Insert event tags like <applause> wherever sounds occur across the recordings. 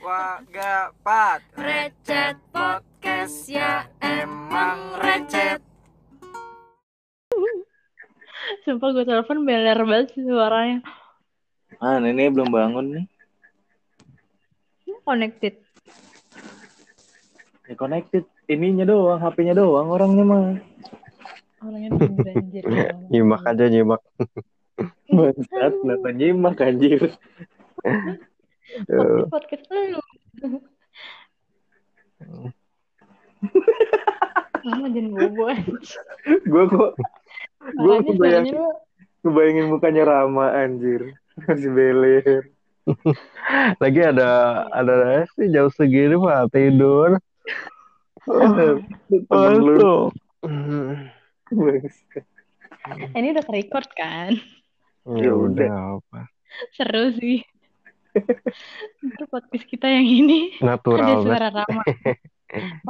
Wagapat Recet podcast ya emang recet. Sumpah gue telepon beler banget sih suaranya. Ah ini belum bangun nih. Connected. ya, Connected. Ininya doang HP-nya doang Orangnya mah. Orangnya <laughs> nyimak aja nyimak. Bangsat nyimak anjir Tuh. Podcast lu. Mama jangan bobo. Gue kok Gue kebayangin Kebayangin mukanya Rama anjir Masih beler lagi ada ada sih jauh segini mah tidur Temen lu Aduh. Bangsat. ini udah record kan? ya udah apa Seru sih. Ntar podcast kita yang ini ada natural banget suara Rama.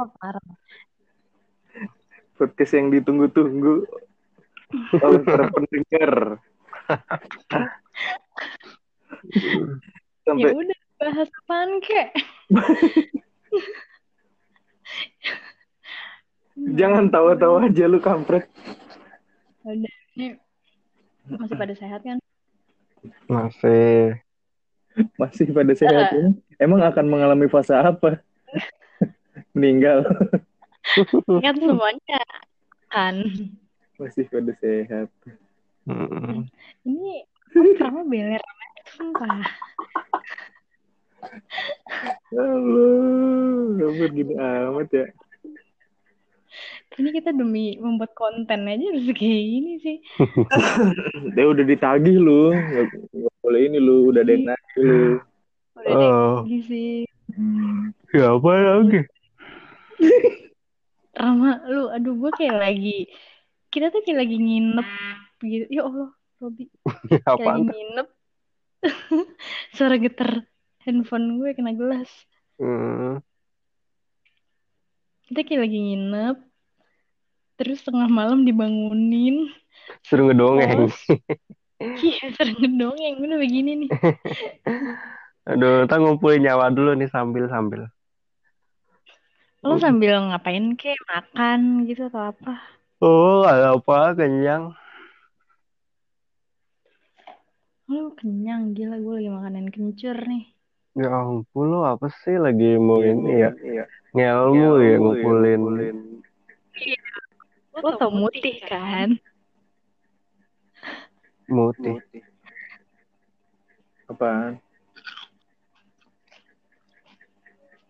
Oh, parah. Podcast yang ditunggu-tunggu Oleh para pendengar <laughs> Ya Sampai udah bahas apaan kek? <laughs> Jangan tawa-tawa aja lu kampret Udah ini masih pada sehat kan? masih <laughs> Masih pada sehat ini Emang akan mengalami fase apa? <laughs> Meninggal Kan semuanya kan. Masih pada sehat. Ini Rama beler sumpah. Halo Kamu gini amat ya Ini kita demi membuat konten aja harus kayak gini sih. <laughs> Dia udah ditagih lu Nggak, boleh ini lu Udah ada yang nagih lu Udah oh lagi sih. ya apa lagi Rama, lu, aduh gue kayak lagi, kita tuh kayak lagi nginep gitu. Ya Allah, Robi, <laughs> kayak lagi nginep. <laughs> Suara getar handphone gue kena gelas. Hmm. Kita kayak lagi nginep. Terus tengah malam dibangunin. suruh ngedongeng Iya, sering ngedongeng. Udah begini nih. <laughs> aduh kita ngumpulin nyawa dulu nih sambil sambil Lo sambil ngapain kek? Makan gitu atau apa? oh ada apa kenyang Lo kenyang, gila. Gue lagi makanan kencur nih. ya ampun lo apa sih lagi mau ini ya Iya ngelmu ya ngumpulin Lo tau mutih kan? Mutih Apaan?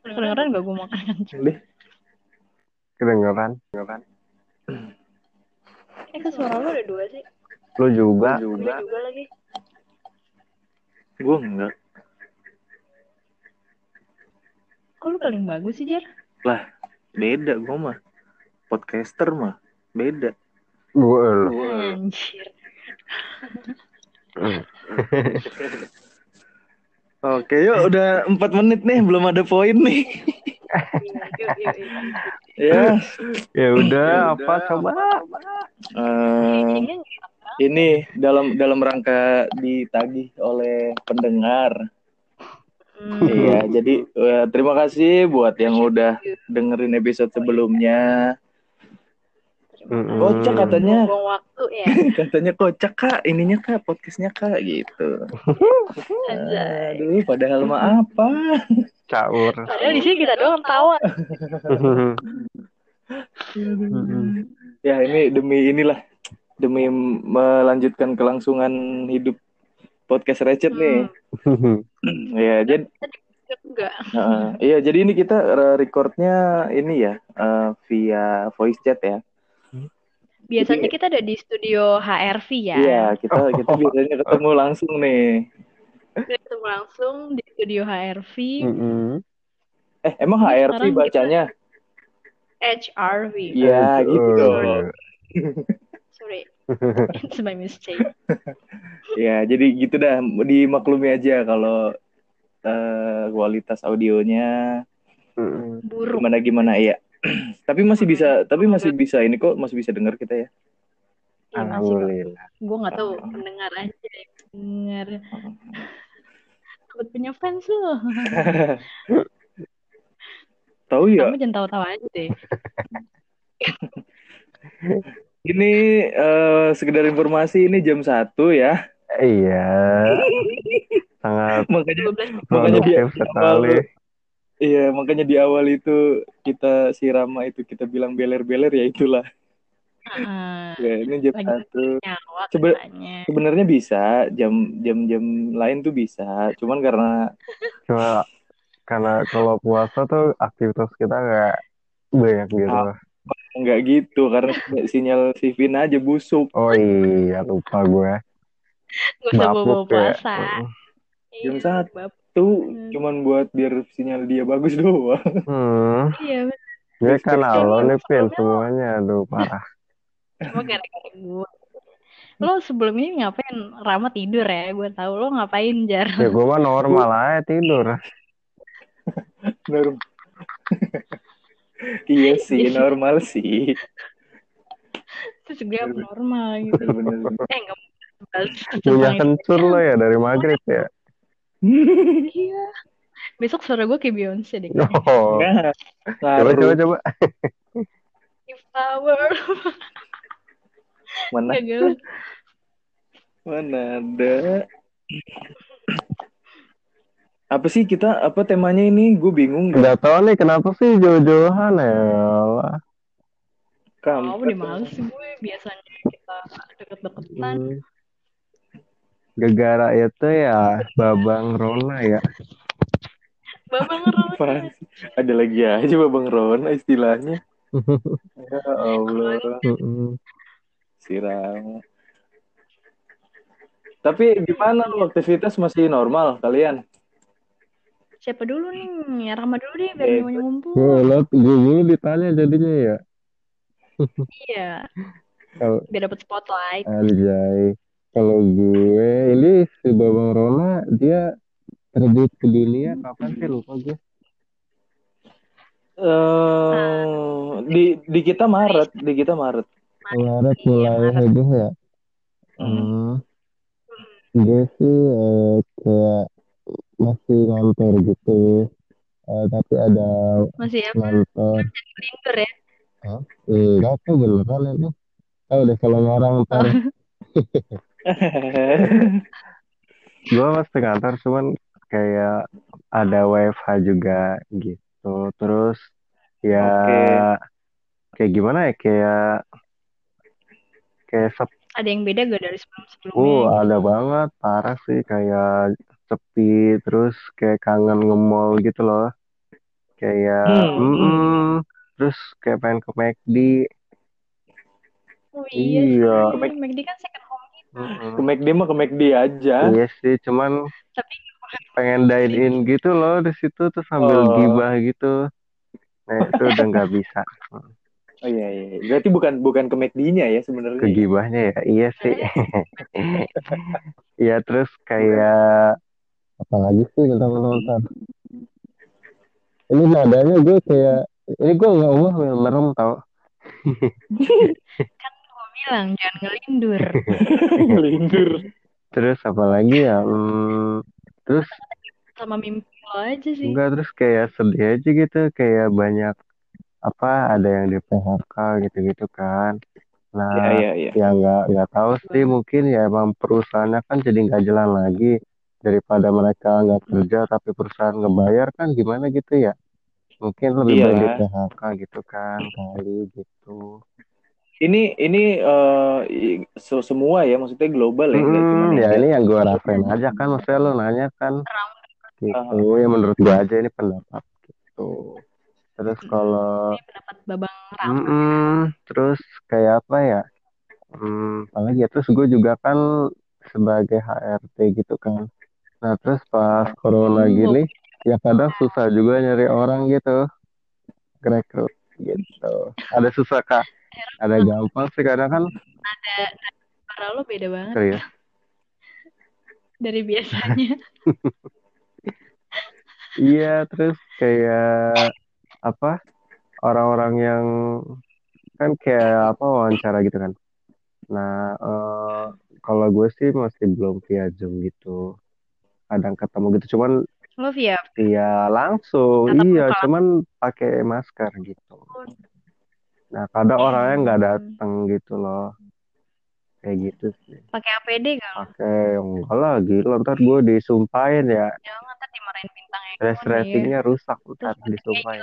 Kedengeran gak gue makan kencur? Deh kedengeran Eh, ke suara lo ada dua sih. lo juga Gue juga lagi. Gue enggak Kok lu paling bagus sih, Jar? Lah Beda gue mah Podcaster mah Beda gue lo Anjir. Oke yuk udah 4 menit nih Belum ada poin nih. Ya ya udah apa coba eh, Ini dalam dalam rangka ditagih oleh pendengar. Iya, jadi eh, terima kasih buat yang udah dengerin episode sebelumnya. Kocak katanya, Buang waktu ya. <laughs> katanya kocak kak, ininya kak, podcastnya kak gitu. <laughs> Aduh, padahal mah apa? caur Padahal di sini kita doang tawa. <laughs> Ya ini demi inilah, demi melanjutkan kelangsungan hidup podcast Recet nih. Ya, jadi Enggak. Heeh. iya jadi ini kita eh, recordnya ini ya eh, via voice chat ya. Biasanya kita ada di studio HRV ya. Iya, kita kita biasanya ketemu langsung nih. Kita ketemu langsung di studio HRV, Mm-mm. Eh, emang HRV sekarang bacanya? HRV. Iya, gitu. Oh, <laughs> Sorry. It's my mistake. <laughs> Ya, jadi gitu dah dimaklumi aja kalau eh, kualitas audionya Mm-mm. Buruk. gimana gimana ya. <clears throat> tapi masih bisa, tapi masih bisa ini kok masih bisa dengar kita ya. Ya, kok. Alhamdulillah. Gue nggak tahu pendengar aja dengar. dapat <laughs> punya fans lo. <laughs> Tahu ya, Kamu jangan tahu-tahu aja deh. <laughs> ini eh, sekedar informasi ini jam satu ya. Iya, sangat Makanya 12 makanya di produktif sekali. Iya, makanya di awal itu kita si Rama itu kita bilang beler-beler ya itulah. Heeh. Ya, ini jam satu. Sebe-. Sebenarnya bisa jam jam-jam lain tuh bisa, cuman karena Cuma karena kalau puasa tuh aktivitas kita nggak banyak gitu. Ah. nggak gitu karena sinyal si Vina aja busuk. Oh iya, lupa gue. Gak usah bawa puasa. Jam Iya, satu. Tuh Hmm. cuman buat biar sinyal dia bagus <laughs> doang. Hmm, Iya, bener. gue kan halo nih Pin semuanya, aduh parah. Cuma gara-gara gue. Lo sebelum ini ngapain? Rama tidur ya, gue tahu lo ngapain jar. Ya gue mah normal <laughs> aja tidur. Norm- iya sih, normal sih. Terus gue abnormal gitu. Bener-bener. Eh nggak mau bahas Punya itu. kencur lo ya dari maghrib ya. Iya. Besok suara gue kayak Beyonce deh. Oh, Nah, coba coba coba. If power. Mana Gagal. mana ada. Apa sih kita apa temanya ini? Gue bingung. Gak tau nih kenapa sih jauh-jauhan ya. Allah. Oh, Kampret. udah males sih gue. Biasanya kita deket-deketan. Hmm. Gegara itu ya Babang Rona ya. Babang Rona. Ada lagi aja Babang Rona istilahnya. Ya Allah, Mm-mm. si Rama. Tapi gimana lu aktivitas masih normal kalian? Siapa dulu nih? Rama dulu deh biar Eh, semuanya ngumpul. Gue liat gue dulu ditanya jadinya ya. Iya. Biar dapat spotlight. Anjay. Kalau gue ini si Babang Rona dia terbit ke dunia kapan sih lupa gue. Eh, di di kita Maret, di kita Maret. Maret Iya, mulai heboh ya. Hmm. Gue sih eh, kayak masih ngantor gitu. Eh, tapi ada Masih apa? ngantor. Tidur ya? Eh, gak tuh beneran itu. Tahu deh kalau orang ntar <laughs> <laughs> gue masih ngantor cuman kayak ada WFH juga gitu. Terus ya kayak gimana ya kayak kayak sep Ada yang beda gak dari sebelum-sebelumnya? Oh, ada banget, parah sih kayak sepi, terus kayak kangen nge-mall gitu loh. Kayak, Hmm, mm-mm. terus kayak pengen ke McD. Oh iya, Iya. McD kan second Mm-mm. Ke McD mah ke McD aja. Iya sih, cuman Tapi pengen dine in gitu loh di situ tuh sambil Oh. gibah gitu. Nah, itu udah nggak <laughs> bisa. Oh iya iya. Berarti bukan bukan ke McD-nya ya sebenarnya. Ke gibahnya ya, iya sih. Iya, terus kayak apa lagi sih kita nonton? Ini nadanya gue kayak ini gue nggak ngomong merem tau. gue <laughs> bilang jangan ngelindur. <laughs> Lindur. Terus apa lagi ya? Hmm, terus Sama mimpi lo aja sih. enggak terus kayak sedih aja gitu, kayak banyak apa ada yang di PHK gitu-gitu kan. Iya Nah, iya iya. ya nggak nggak tahu sih mungkin ya emang perusahaannya kan jadi nggak jalan lagi daripada mereka nggak kerja tapi perusahaan ngebayar kan gimana gitu ya. Mungkin lebih Iya. baik di PHK gitu kan kali gitu. Ini ini eh, se- semua ya maksudnya global ya, Hmm, ya ini yang gue rasain aja kan, maksudnya lo nanya kan gitu, ya menurut gue aja ini pendapat gitu. Terus kalau, Ini pendapat Babang Ram. mm-mm, terus kayak apa ya? Hmm, apalagi ya, terus gue juga kan sebagai HRT gitu kan. Nah terus pas corona Hmm. gini, ya kadang susah juga nyari orang gitu, rekrut gitu. Ada susah kak, ada gampang sih kadang kan, Ada suara lo beda banget serius. <laughs> dari biasanya. <laughs> Iya, terus kayak apa orang-orang yang kan kayak apa wawancara gitu kan. Nah, eh, kalau gue sih masih belum via Zoom gitu. kadang ketemu gitu cuman Lo via ya langsung Tatap iya muka. cuman pakai masker gitu nah kadang orangnya nggak Hmm. datang gitu loh. Kayak gitu sih. Pakai APD gak pakai enggak lah gila. Ntar gue disumpahin ya. Jangan ntar dimarahin bintang Eko stress nih. ratingnya rusak ntar disumpahin.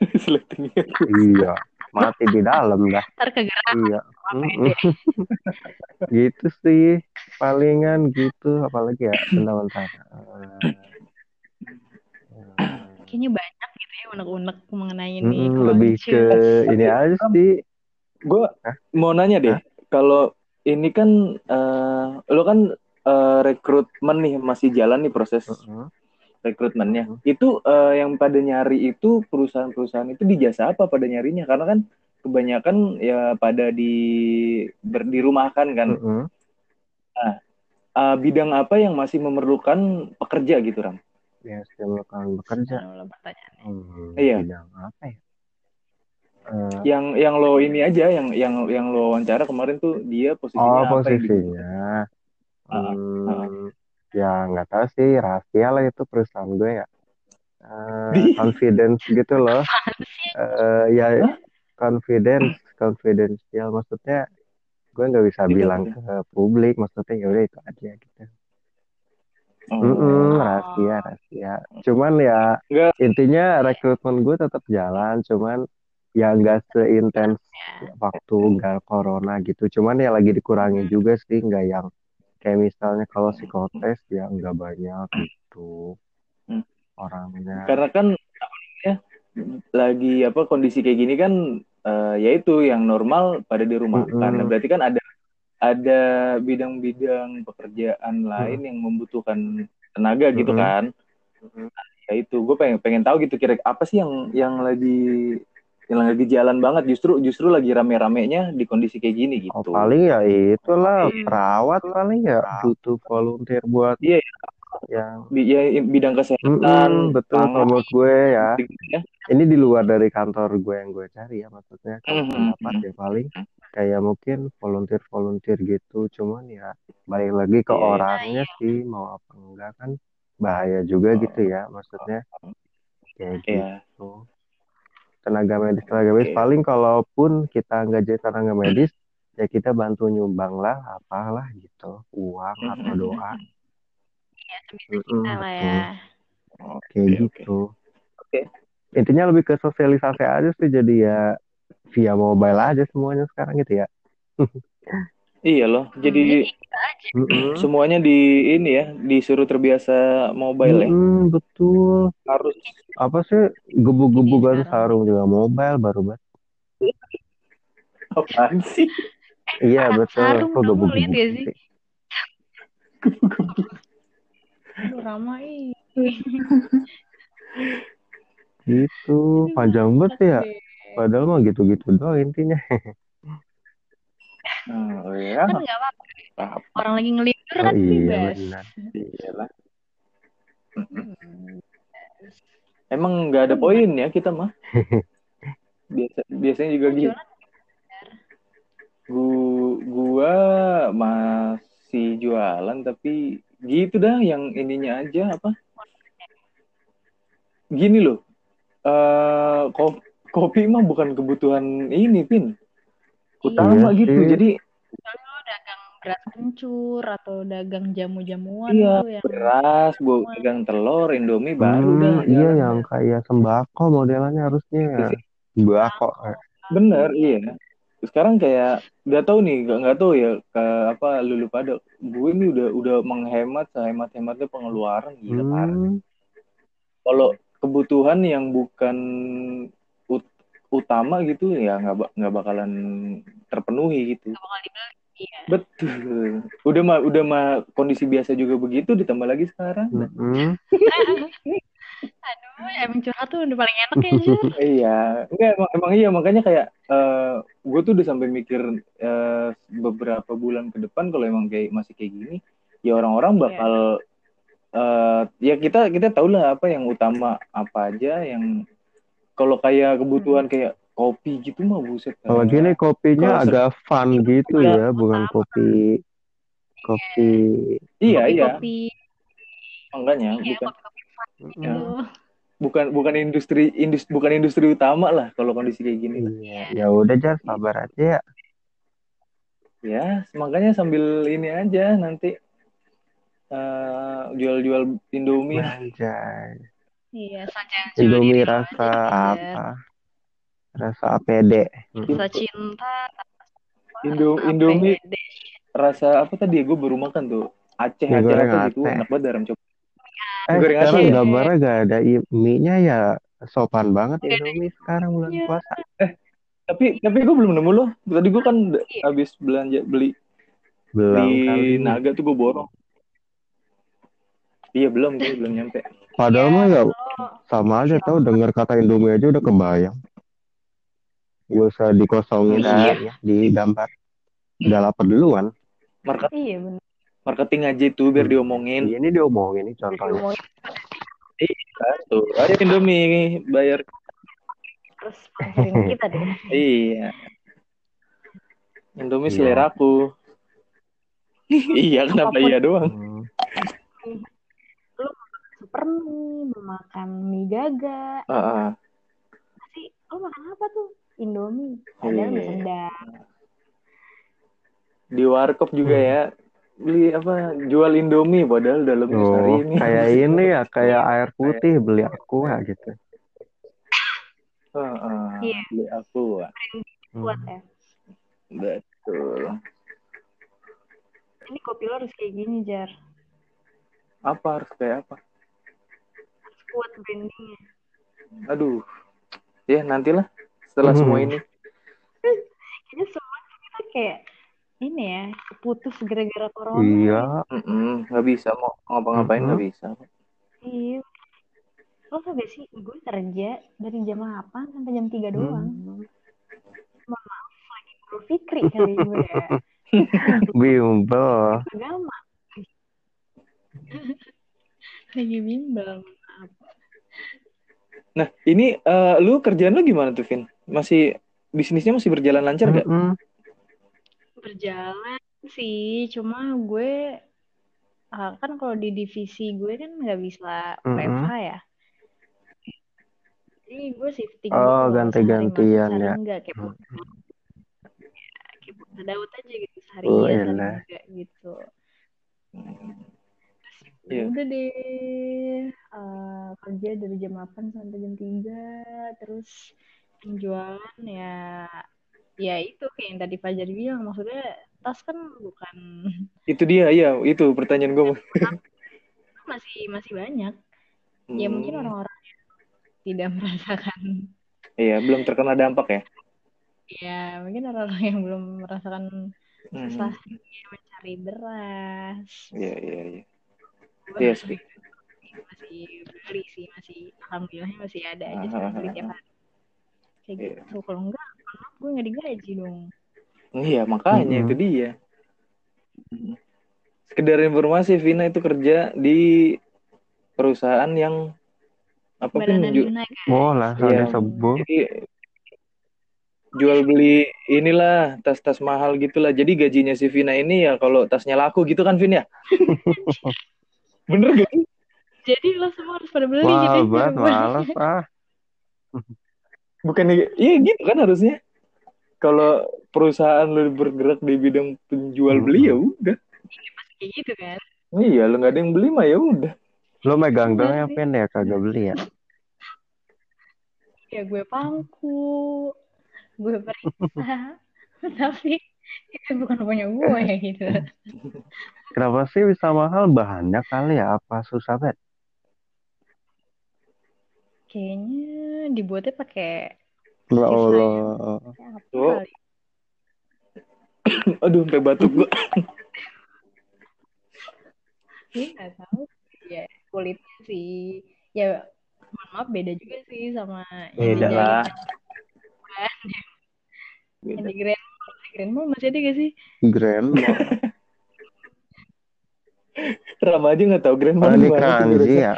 <laughs> Sletingnya. iya mati di dalam dah. Ntar kegerak iya. Mm-mm. <laughs> gitu sih palingan gitu. Apalagi ya bentar-bentar Kayaknya banyak gitu ya unek-unek mengenai ini. mm-mm, lebih ke ini aja sih Gue Hah? mau nanya deh, kalau ini kan eh, lo kan eh, rekrutmen nih masih jalan nih proses Mm-mm. rekrutmennya. Hmm. Itu eh, yang pada nyari itu perusahaan-perusahaan itu di jasa apa pada nyarinya? Karena kan kebanyakan ya pada di ber, dirumahkan kan. Mm-mm. Eh, bidang apa yang masih memerlukan pekerja gitu, Ram? Ya silakan bekerja Kalau pertanyaannya. Hmm, Iya. bidang apa ya? Eh, Yang yang lo ini aja, yang yang yang lo wawancara kemarin tuh dia posisinya oh apa yang di- posisinya. Ah, Hmm, ya nggak tahu sih rahasia lah itu perusahaan gue ya. Eh, Di- confidence gitu loh. <laughs> Eh, ya Hah? confidence confidential. Maksudnya gue nggak bisa Gitu, bilang gitu. ke publik. Maksudnya ya udah itu aja gitu Oh. Mm-mm, rahasia rahasia cuman ya Nggak. intinya rekrutmen gue tetap jalan cuman ya nggak seintens waktu nggak corona gitu cuman ya lagi dikurangi juga sih nggak yang kayak misalnya kalau psikotes ya nggak banyak gitu Hmm. orangnya Karena kan namanya, lagi apa kondisi kayak gini kan eh, ya itu yang normal pada di rumah. Mm-mm. Karena berarti kan ada ada bidang-bidang pekerjaan lain yang membutuhkan tenaga gitu Mm-mm. kan. Ya itu gue pengen pengen tahu gitu kira apa sih yang yang lagi yang lagi jalan banget justru justru lagi rame-ramenya di kondisi kayak gini oh gitu. paling ya itulah Iya. perawat paling ya butuh volunteer buat Iya, yang Bi- ya, bidang kesehatan, Mm-mm, betul pangan, kalau menurut gue ya gitu ya. ini di luar dari kantor gue yang gue cari ya maksudnya kalau Mhm. pendapat ya paling kayak mungkin volunteer volunteer gitu cuman ya balik lagi ke Iya, iya. orangnya sih mau apa enggak kan bahaya juga gitu ya maksudnya kayak Iya. gitu tenaga medis tenaga medis paling kalaupun kita nggak jadi tenaga medis ya kita bantu nyumbang lah apalah gitu uang atau doa Ya, sebisa Mm-mm, kita lah ya. Oke, kayak oke. gitu Oke. intinya lebih ke sosialisasi aja sih jadi ya via mobile aja semuanya sekarang gitu ya Iya loh. Jadi Mm-mm. semuanya di ini ya disuruh terbiasa mobile ya. Mm-mm, betul Harus apa sih gebuk-gebukan Sekarang. sarung juga mobile baru banget apaan sih? iya betul sarung kok gebuk-gebuk lihat gak sih? Aduh, ramai. gitu panjang banget ya padahal mah gitu-gitu doang intinya <laughs> Oh ya. Kan nggak apa-apa. Apa Orang lagi ngelibur oh kan iya bebas. iyalah. Hmm. <clears throat> Emang nggak ada poin ya kita mah. <laughs> Biasa biasanya juga gitu. Jualan Gu gua masih jualan tapi gitu dah yang ininya aja apa? Gini loh. Eh kopi mah bukan kebutuhan ini, Pin. Utama Iya gitu. sih. Jadi Misalnya lo dagang beras kencur atau dagang jamu-jamuan Iya, tuh yang beras, gua pegang telur, Indomie baru Hmm, dah iya jalan yang dah. kayak sembako modelannya harusnya sembako. Bener, iya. Sekarang kayak nggak tahu nih, nggak nggak tahu ya ke apa lulu pada. Gue ini udah udah menghemat sehemat hematnya pengeluaran parah. Hmm, Kalau kebutuhan yang bukan utama gitu ya nggak nggak bakalan terpenuhi gitu. nggak bakal dibeli. Iya. Betul. Udah mah udah mah kondisi biasa juga begitu ditambah lagi sekarang. mm-mm. <laughs> Aduh, emang curhat tuh udah paling enak ya. <laughs> Iya, enggak emang, emang iya makanya kayak gue tuh udah sampai mikir eh, beberapa bulan ke depan kalau emang kayak masih kayak gini, ya orang-orang bakal eh, ya kita kita tahu lah apa yang utama apa aja yang kalau kayak kebutuhan kayak kopi gitu mah buset. Kalau gini kopinya ser- agak fun gitu Iya. ya, bukan kopi kopi iya iya Kopi Makanya Iya, bukan Mm-mm. Ya. Bukan bukan industri industri bukan industri utama lah kalau kondisi kayak gini. Iya, ya udah Jar, sabar aja ya. Ya, makanya sambil ini aja nanti eh, jual-jual Indomie. Anjay. Iya, saja Indomie rasa apa? Rasa APD. Rasa cinta, Indo APD. Indomie rasa apa tadi ya? Gue baru makan tuh. Aceh Aceh apa gitu. Enak banget dalam coba. Eh, Goreng sekarang Aceh. gambarnya gak ada mie-nya ya sopan banget Indomie sekarang bulan Iya. puasa. Tapi tapi gue belum nemu loh. Tadi gue kan d- habis belanja beli Belum di kali. Naga tuh gue borong. Iya belum gue belum nyampe. Padahal mah ya Lo sama aja tau denger kata Indomie aja udah kebayang. Gak usah dikosongin Iya. di, ya, di gambar. Udah lapar duluan. Market iya bener. marketing aja itu biar diomongin. Ini diomongin nih contohnya. Kan tuh. Ayo Indomie bayar. terus kita deh. Iya. Indomie Iya. selera aku. <laughs> iya kenapa iya doang? Hmm. Super mie, mie gaga. Ah. Pasti lo makan apa tuh? Indomie. Padahal Iya. udah sedap. Di warkop juga ya beli apa jual Indomie padahal dalamnya Oh, ini kayak ini ya, kayak <laughs> air putih beli aku ya gitu. Ah, ah. Iya. beli aku Kuat Hmm. ya. betul Ini kopi lo harus kayak gini, Jar. apa harus kayak apa kuat brandingnya. aduh ya nantilah setelah Hmm. semua ini Kayaknya semua kita kayak ini ya, putus gara-gara corona. Iya, nggak bisa mau ngapa-ngapain nggak bisa Iya. Lo tau gak sih, gue kerja dari jam 8 sampai jam 3 doang. Hmm. Mohon maaf, lagi Idul Fitri kali gue ya. <laughs> bimbel. Agama. lagi bimbel. Nah ini eh, lu kerjaan lu gimana tuh Vin masih bisnisnya masih berjalan lancar gak Mm-mm. Berjalan sih, cuma gue ah, kan kalau di divisi gue kan nggak bisa Mm-mm. WFH ya. Jadi gue shifting Oh, gitu ganti-gantian ya. enggak kayak Bu- ya, kayak Daud aja gitu sehari Oh, iya sehari elah. enggak gitu. Iya. Udah deh. Eh, kerja dari jam 8 sampai jam 3 terus penjualan ya ya itu kayak yang tadi Fajar bilang maksudnya tas kan bukan itu dia ya itu pertanyaan gue <laughs> masih masih banyak. Ya mungkin orang-orang yang tidak merasakan. Iya belum terkena dampak ya? Ya mungkin orang-orang yang belum merasakan Hmm. susahnya mencari beras. Iya iya iya iya sih masih beli sih masih alhamdulillahnya masih ada aja sih ah, beli tiap hari kayak Iya. gitu kalau enggak maaf gue nggak digaji dong Iya, makanya Mm-mm. itu dia. Sekedar informasi, Vina itu kerja di perusahaan yang apa pun ju- kan Oh, Iya. disebut. jadi jual beli inilah tas-tas mahal gitulah. Jadi gajinya si Vina ini ya kalau tasnya laku gitu kan Vin ya? <laughs> Bener gak? sih? jadi lo semua harus pada beli Wah, jadi banget, males ah. <laughs> Bukan iya gitu kan harusnya. Kalau perusahaan lu bergerak di bidang penjual beli ya udah. kayak gitu kan Iya, lu nggak ada yang beli mah ya udah. Lo megang doang Bener ya, sih. Pen, ya? Kagak beli ya? ya gue pangku gue periksa <laughs> tapi itu bukan punya gue gitu <laughs> Kenapa sih bisa mahal? Bahannya kali ya? Apa susah banget? kayaknya dibuatnya pakai Ya Sisanya. Allah. Oh. <coughs> Aduh, sampai batuk gua. Gue <coughs> nggak tahu ya kulitnya sih ya mohon maaf beda juga sih sama yang Beda di lah. yang di Grand Grand Mall masih ada gak sih Grand Mall. <laughs> Rama aja nggak tahu Grand Oh, Mall ini mana kanji kira-kira. ya?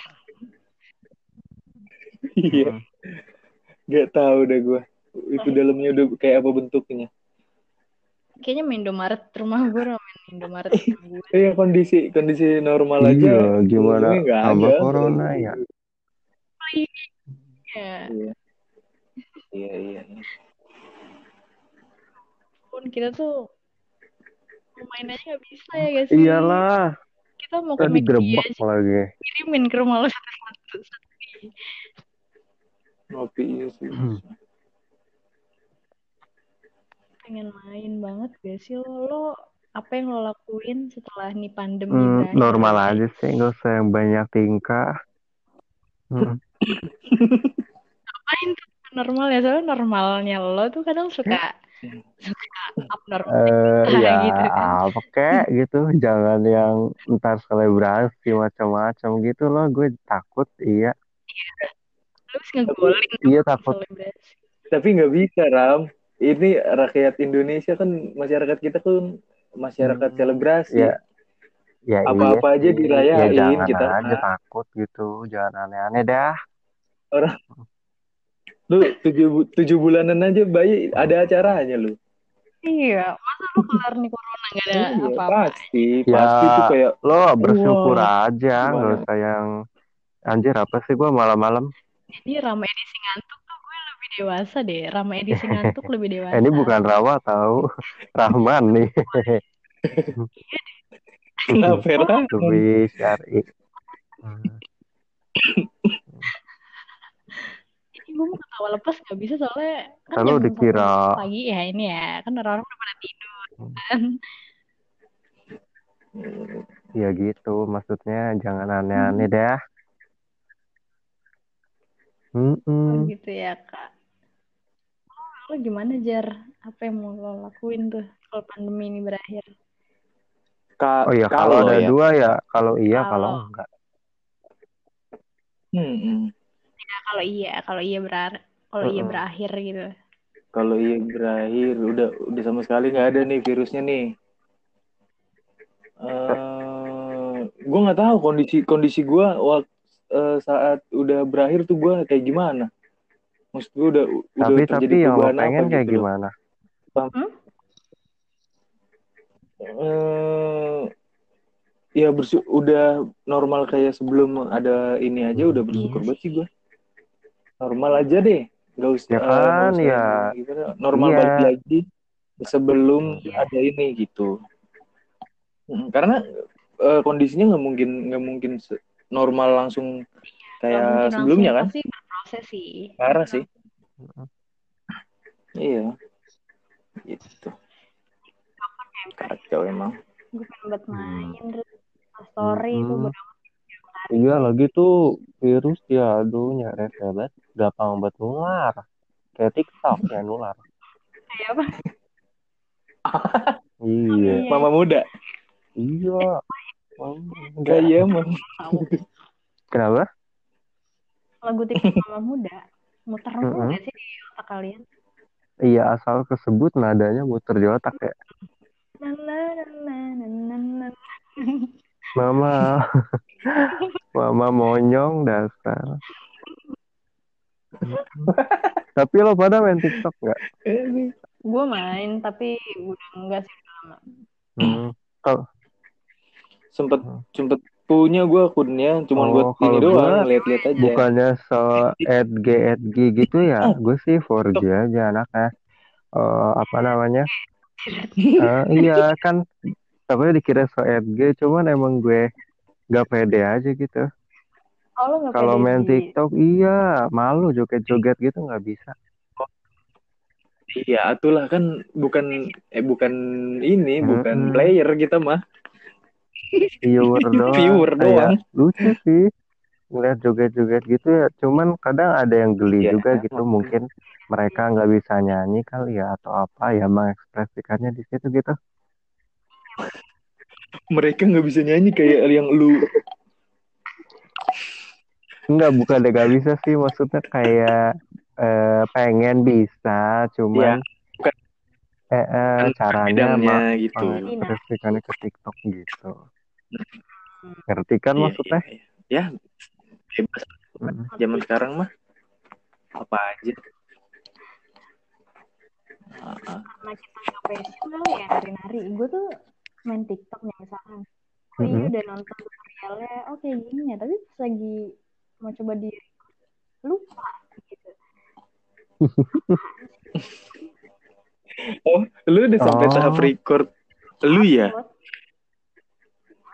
Iya, nggak tahu deh gua. Itu dalamnya udah kayak apa bentuknya. kayaknya main Indomaret rumah gue <laughs> sama Indomaret gue. Iya kondisi kondisi normal aja. Iya, gimana ada. corona ya? Ya, Iya. Iya iya. Pun kita tuh main aja nggak bisa ya guys. Iyalah, Kita mau ke tadi McD aja lagi. kirimin ke rumah lo satu-satu. Ngopi iya sih. Hmm. Pengen main banget gak sih lo? Lo apa yang lo lakuin setelah nih pandemi Hmm, berakhir? normal aja sih, nggak usah yang banyak tingkah. Hmm. <laughs> Ngapain tuh normal ya? Soalnya normalnya lo tuh kadang suka Ah, <laughs> ya gitu kan. apa kek gitu, jangan yang ntar selebrasi macam-macam gitu loh. Gue takut, iya, Terus ngegoling iya takut. selebrasi. Tapi nggak bisa Ram. Ini rakyat Indonesia kan masyarakat kita kan masyarakat Hmm, selebrasi. Ya, ya Apa-apa iya aja dirayain, Ya jangan kita aja takut gitu, jangan aneh-aneh dah. Orang lu tujuh, bu- tujuh bulanan aja bayi ada acaranya lu. Iya, masa lo kelar nih corona gak ada Iya apa-apa? pasti, Ya, pasti tuh kayak lo bersyukur wah aja, nggak usah yang anjir apa sih gue malam-malam. Jadi Rama edisi ngantuk tuh gue lebih dewasa deh. Rama edisi ngantuk lebih <laughs> dewasa. ini bukan Rawa tahu, <laughs> Rahman nih. Kenapa Ram? Lebih syari. <laughs> Hmm. Ketawa lepas gak bisa soalnya kan Kalau jam dikira pagi ya ini ya. Kan orang-orang udah pada tidur kan. ya gitu, maksudnya jangan aneh-aneh dah. Oh Mm-mm. gitu ya kak. Lo gimana Jar? Apa yang mau lo lakuin tuh kalau pandemi ini berakhir? Ka- Oh iya, kalau kalau ada ya. dua ya, kalau iya, kalau Kalau enggak. Hmm, ya, kalau iya, kalau iya berar, kalau iya Mm-mm. berakhir gitu. Kalau iya berakhir udah udah sama sekali nggak ada nih virusnya nih. Eh, gue nggak tahu kondisi kondisi gue waktu saat udah berakhir tuh gue kayak gimana. Maksud gue udah udah Tapi terjadi tapi yang lo apa pengen kayak gitu gimana? Hmm? Eh, ya bersu udah normal kayak sebelum ada ini aja udah Iya bersyukur sih. banget sih gue. Normal aja deh, nggak usah Ya eh, nggak kan, usah ya, yang gimana. Normal iya, balik lagi sebelum Iya. ada ini gitu. Karena eh, kondisinya nggak mungkin nggak mungkin normal langsung kayak mungkin langsung sebelumnya kan? pasti berproses sih. Parah sih. Iya, gitu. Kacau emang. Gue pengen buat Hmm. main terus story bodo amat Iya lagi tuh virus ya, aduh nyari banget, gampang banget nular. Kayak TikTok ya nular. kayak apa? <laughs> Iya, Iya, Mama muda, iya. Enggak. kayak emang. tahu. Kenapa? Lagu TikTok mama muda muter Mm-mm. gak sih di otak kalian? Iya asal kesebut nadanya muter di otak ya. Na, na, na, na, na, na, na. <laughs> Mama, <laughs> mama monyong dasar. Tapi lo pada main TikTok nggak? Gue main tapi udah enggak sih lama. Hmm. Kalau Sempet sempet punya gue akunnya, cuman buat oh kalau ini gue doang, lihat-lihat aja. bukannya so edg edg gitu ya, <laughs> gue sih 4G aja anaknya. Eh, apa namanya? <laughs> Eh, iya kan, tapi dikira so edg, cuman emang gue gak pede aja gitu. Oh Kalau main di TikTok, iya malu joget-joget gitu nggak bisa. Iya, itulah kan bukan eh bukan ini, bukan Mm-mm. player kita mah, Viewer <laughs> doang, viewer kayak doang. lucu sih ngeliat joget-joget gitu ya. Cuman kadang ada yang geli Iya. juga gitu, mungkin mereka nggak bisa nyanyi kali ya atau apa ya mengekspresikannya di situ gitu. Mereka nggak bisa nyanyi kayak yang lu. Enggak, bukan deh gak bisa sih, maksudnya kayak eh, pengen bisa, cuman bukan eh, eh, kan caranya mah gitu. mengekspresikannya ke TikTok gitu. Ngerti kan Iya, maksudnya? iya. Ya, bebas Mm. zaman sekarang mah apa aja. Karena kita nggak passion ya nari-nari. Gue tuh main TikTok nih misalkan oh iya udah nonton tutorialnya oh kayak gini ya tapi pas lagi mau coba di lupa gitu <laughs> Oh, lu udah sampai Oh. tahap record lu ya?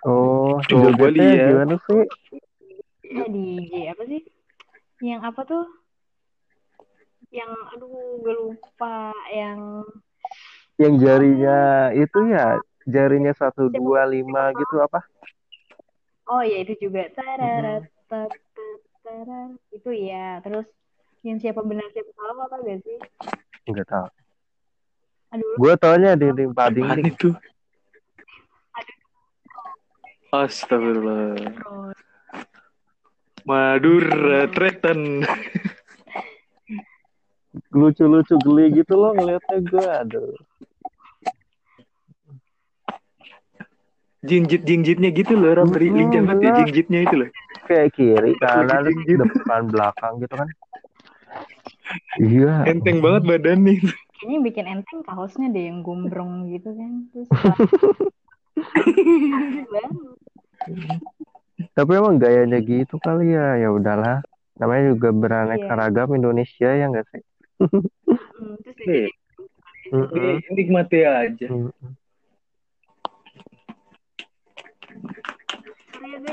Oh, Coba jogetnya lihat. gimana sih? eh di IG apa sih yang apa tuh yang aduh gue lupa yang Yang jarinya itu ya, jarinya satu dua lima gitu apa? oh ya itu juga Tararat, tat, tat, tarar. itu ya terus yang siapa benar siapa salah apa gak sih Enggak tahu. aduh Gue taunya di di pading itu? Astagfirullah. Madura Tretan. lucu-lucu geli gitu loh ngeliatnya gue. Aduh. Jinjit jinjitnya gitu loh, Ram. Dari Hmm, lincah banget ya bener. jinjitnya itu loh. Kayak kiri, kanan, depan, belakang gitu kan. Iya. Enteng banget badannya. kayaknya bikin enteng kaosnya deh yang gombrong gitu kan terus <laughs> <laughs> Tapi emang gayanya gitu kali ya. Ya udahlah. Namanya juga beraneka Iya. ragam Indonesia ya enggak sih? Hmm, terus dia Nih, jadi Mm-mm. nikmati aja. Mm-mm. sorry sama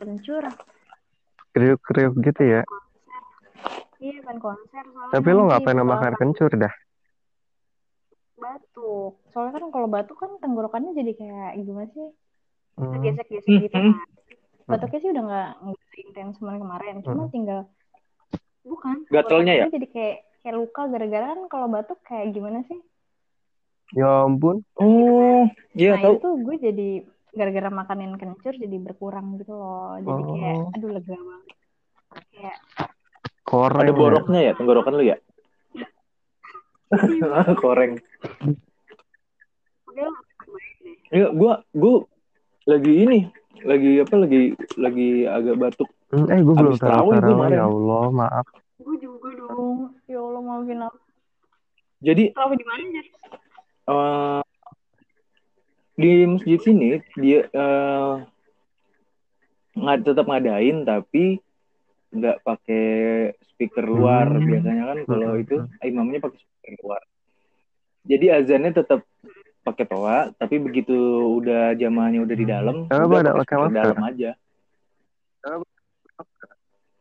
kencur Kriuk-kriuk gitu ya. iya kan konser Tapi lo ngapain bakal makan kencur dah? batuk soalnya kan kalau batuk kan tenggorokannya jadi kayak gimana sih Hmm. gesek-gesek gitu Hmm. kan batuknya sih udah nggak nggak intens kemarin kemarin cuma Hmm. tinggal bukan Gatalnya ya? jadi kayak kayak luka gara-gara kan kalau batuk kayak gimana sih Ya ampun. Oh, iya nah itu tahu. tuh gue jadi gara-gara makanin kencur jadi berkurang gitu loh jadi kayak Oh. aduh lega banget kayak Koreng. Ada ya. boroknya ya tenggorokan lu ya? <laughs> Koreng. udah lah, baik deh Iya, gua gua lagi ini, lagi apa lagi lagi agak batuk. Hmm, Eh, gue belum gua kemarin. Ya Allah, maaf. gue juga dong ya Allah maafin aku Jadi Tahu di mana jadi eh, di masjid sini dia eh, nggak tetap ngadain tapi nggak pakai speaker luar Hmm. biasanya kan kalau Hmm. itu imamnya pakai speaker luar jadi azannya tetap pakai toa tapi begitu udah jamaahnya udah di dalam Tapi udah pakai masker? dalam aja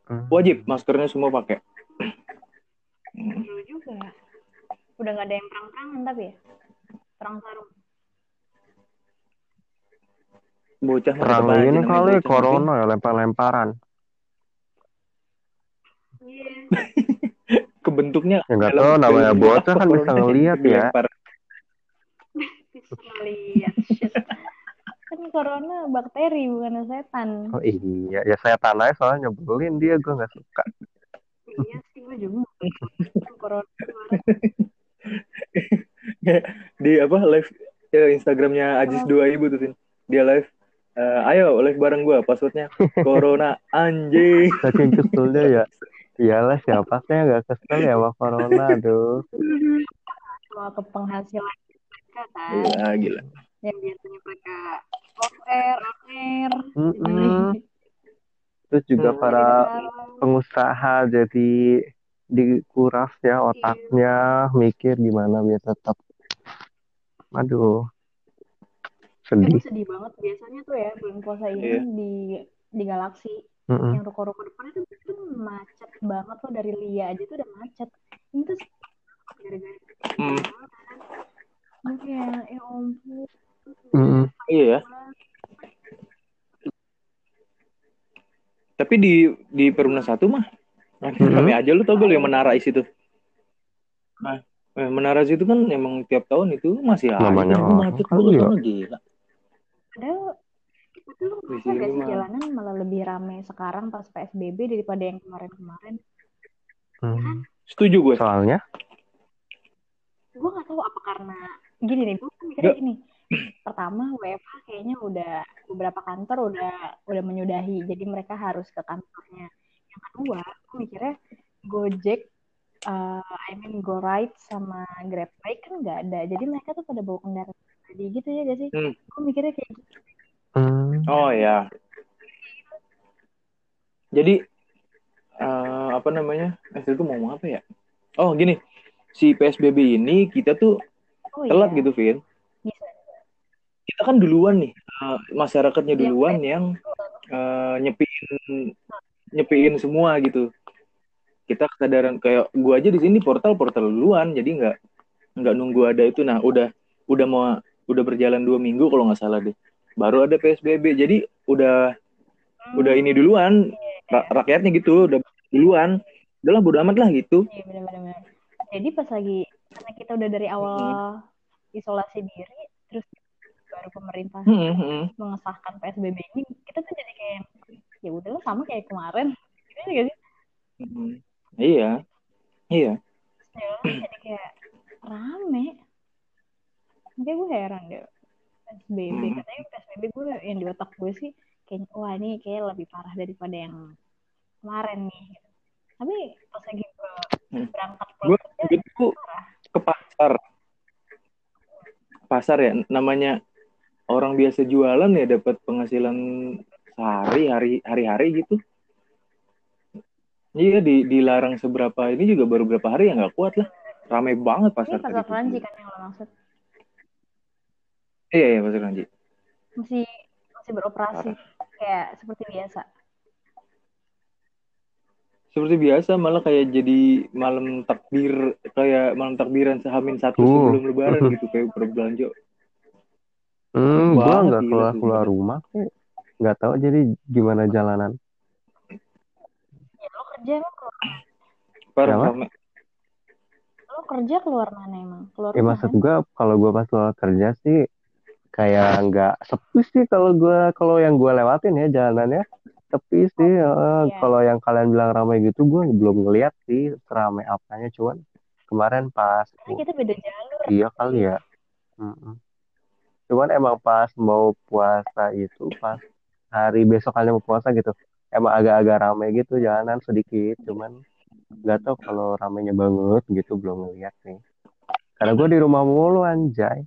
Hmm. wajib maskernya semua pakai Hmm. Juga udah nggak ada yang perang-perangan tapi ya perang sarung bocah Perang aja ini namanya kali bocah, corona ya lempar-lemparan. iya <laughs> kebentuknya Ya nggak tahu namanya bocah kan bisa corona ngeliat ya. bisa kan corona bakteri bukan setan Oh iya, ya saya tanah soalnya nyebelin dia gue nggak suka. iya sih gue juga corona kemarin. <laughs> di apa live ya, Instagramnya Ajis 2000 tuh Tin. dia live eh, ayo live bareng gua passwordnya <laughs> corona anjing Saking keselnya ya. Iyalah siapa sih yang nggak kesel ya sama corona, aduh. soal ke penghasilan mereka kan gila gila yang biasanya mereka off air on air Mm-mm. Terus juga Hmm. para pengusaha jadi dikuras ya otaknya mikir gimana biar tetap aduh Tapi sedih sedih banget. Biasanya tuh ya bulan puasa ini Iya. di di galaksi Mm-mm. yang ruko-ruko depan itu tuh macet banget loh. Dari Lia aja tuh udah macet. Ini tuh gara-gara Hmm. Gue kayak ya ampun. Iya ya. Tapi di di Perumna satu mah Mhm. rame aja lu tau gak lu yang menara isi tuh nah eh, menara situ kan emang tiap tahun itu masih ada Namanya Itu orang macet gua ya. gila padahal kita tuh Di ngerasa sini gak sih jalanan malah lebih rame sekarang pas PSBB daripada yang kemarin-kemarin? Hmm. setuju gue. Soalnya? Gue gak tahu apa karena gini nih gue kan mikirnya gini. Pertama WFH kayaknya udah beberapa kantor udah udah menyudahi jadi mereka harus ke kantornya. Yang kedua gue mikirnya Gojek uh, I mean GoRide sama GrabBike kan nggak ada. Jadi mereka tuh pada bawa kendaraan jadi gitu ya gak sih Hmm. gue mikirnya kayak gitu Hmm. Oh ya. Jadi eh, apa namanya? Eh, itu mau ngomong apa ya? Oh gini, si PSBB ini kita tuh oh telat iya gitu, Vin. bisa Kita kan duluan nih, eh, masyarakatnya Iya, duluan yang eh, nyepiin nyepiin semua gitu. Kita kesadaran kayak gua aja di sini portal portal duluan, jadi nggak nggak nunggu ada itu. Nah udah udah mau udah berjalan dua minggu kalau nggak salah deh. Baru ada PSBB, jadi udah udah ini duluan ra- rakyatnya gitu udah duluan udahlah bodo amat lah gitu Iya benar-benar. Jadi pas lagi karena kita udah dari awal isolasi diri, terus baru pemerintah Hmm, hmm. mengesahkan PSBB ini, kita tuh jadi kayak ya udahlah sama kayak kemarin. Gitu ya gak sih? Hmm. iya iya jadi kayak rame. Makanya gue heran deh. PSBB Hmm. katanya PSBB gue yang di otak gue sih kayak wah ini kayak lebih parah daripada yang kemarin nih. gitu. Tapi pas lagi gue Hmm. berangkat gue pulang kerja itu ke pasar pasar ya namanya orang biasa jualan ya dapat penghasilan sehari hari hari hari gitu iya di dilarang seberapa ini juga baru berapa hari ya nggak kuat lah ramai banget ini pasar pasar tadi keranji tuh. kan yang lo maksud. Iya iya pasar keranji masih masih beroperasi kayak seperti biasa. seperti biasa malah kayak jadi malam takbir kayak malam takbiran sehamin satu Uh. sebelum lebaran gitu kayak <laughs> berbelanja Hmm, gua nggak keluar tuh, keluar rumah kok. Nggak tahu jadi gimana jalanan. Ya lo kerja emang keluar, rame lo kerja keluar mana emang? Keluar Ya rumah maksud gua kalau gua pas keluar kerja sih kayak <laughs> nggak sepi sih kalau gua kalau yang gua lewatin ya jalanannya sepi sih. eh, iya. Kalau yang kalian bilang ramai gitu gua belum ngeliat sih ramai apanya cuman kemarin pas Karena kita beda jalur. iya kali ya. Mm-mm. Cuman emang pas mau puasa itu pas hari besok kalian mau puasa gitu emang agak-agak ramai gitu jalanan sedikit cuman nggak tahu kalau ramainya banget gitu belum ngeliat nih karena gue di rumah mulu anjay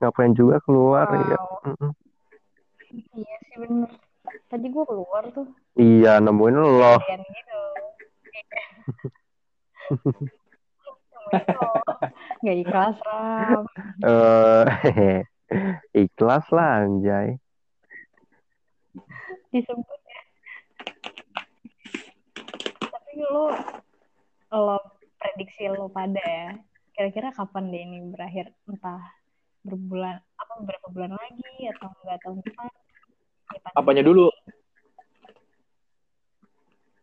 ngapain juga keluar ya Wow. Mm-mm. Iya sih bener. Tadi gue keluar tuh. iya nemuin lo gitu. <laughs> Nggak ikhlas, Ram. eh <laughs> ikhlas lah anjay Disebut ya. Tapi lo, lo prediksi lo pada ya. Kira-kira kapan deh ini berakhir? Entah berbulan, apa beberapa bulan lagi atau enggak tahun depan? Ya, apanya dulu.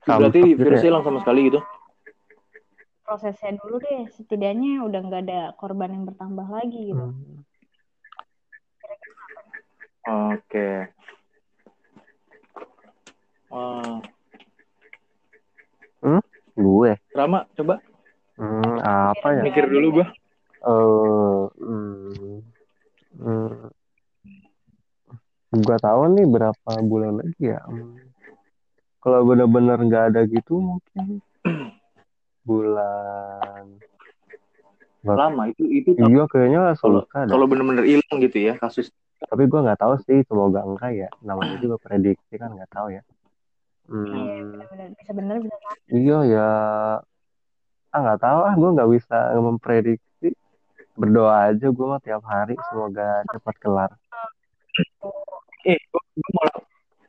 berarti gitu ya. virusnya hilang sama sekali gitu? Prosesnya dulu deh setidaknya udah nggak ada korban yang bertambah lagi gitu. Hmm. oke. Eh, gue? Rama coba. Hmm, apa ya? Mikir dulu gua. Eh hmm, hmm, gua tahu nih berapa bulan lagi ya? Hmm, kalau bener-bener nggak ada gitu mungkin bulan lama itu itu iya kayaknya kalau kalau bener-bener hilang gitu ya kasus. Tapi gua nggak tahu sih semoga enggak ya. Namanya juga prediksi kan nggak tahu ya. Iya hmm, benar-benar bisa benar bisa salah. iya ya. Ah nggak tahu. Ah gua nggak bisa memprediksi. Berdoa aja gua mah tiap hari semoga cepat kelar eh gua, gua mau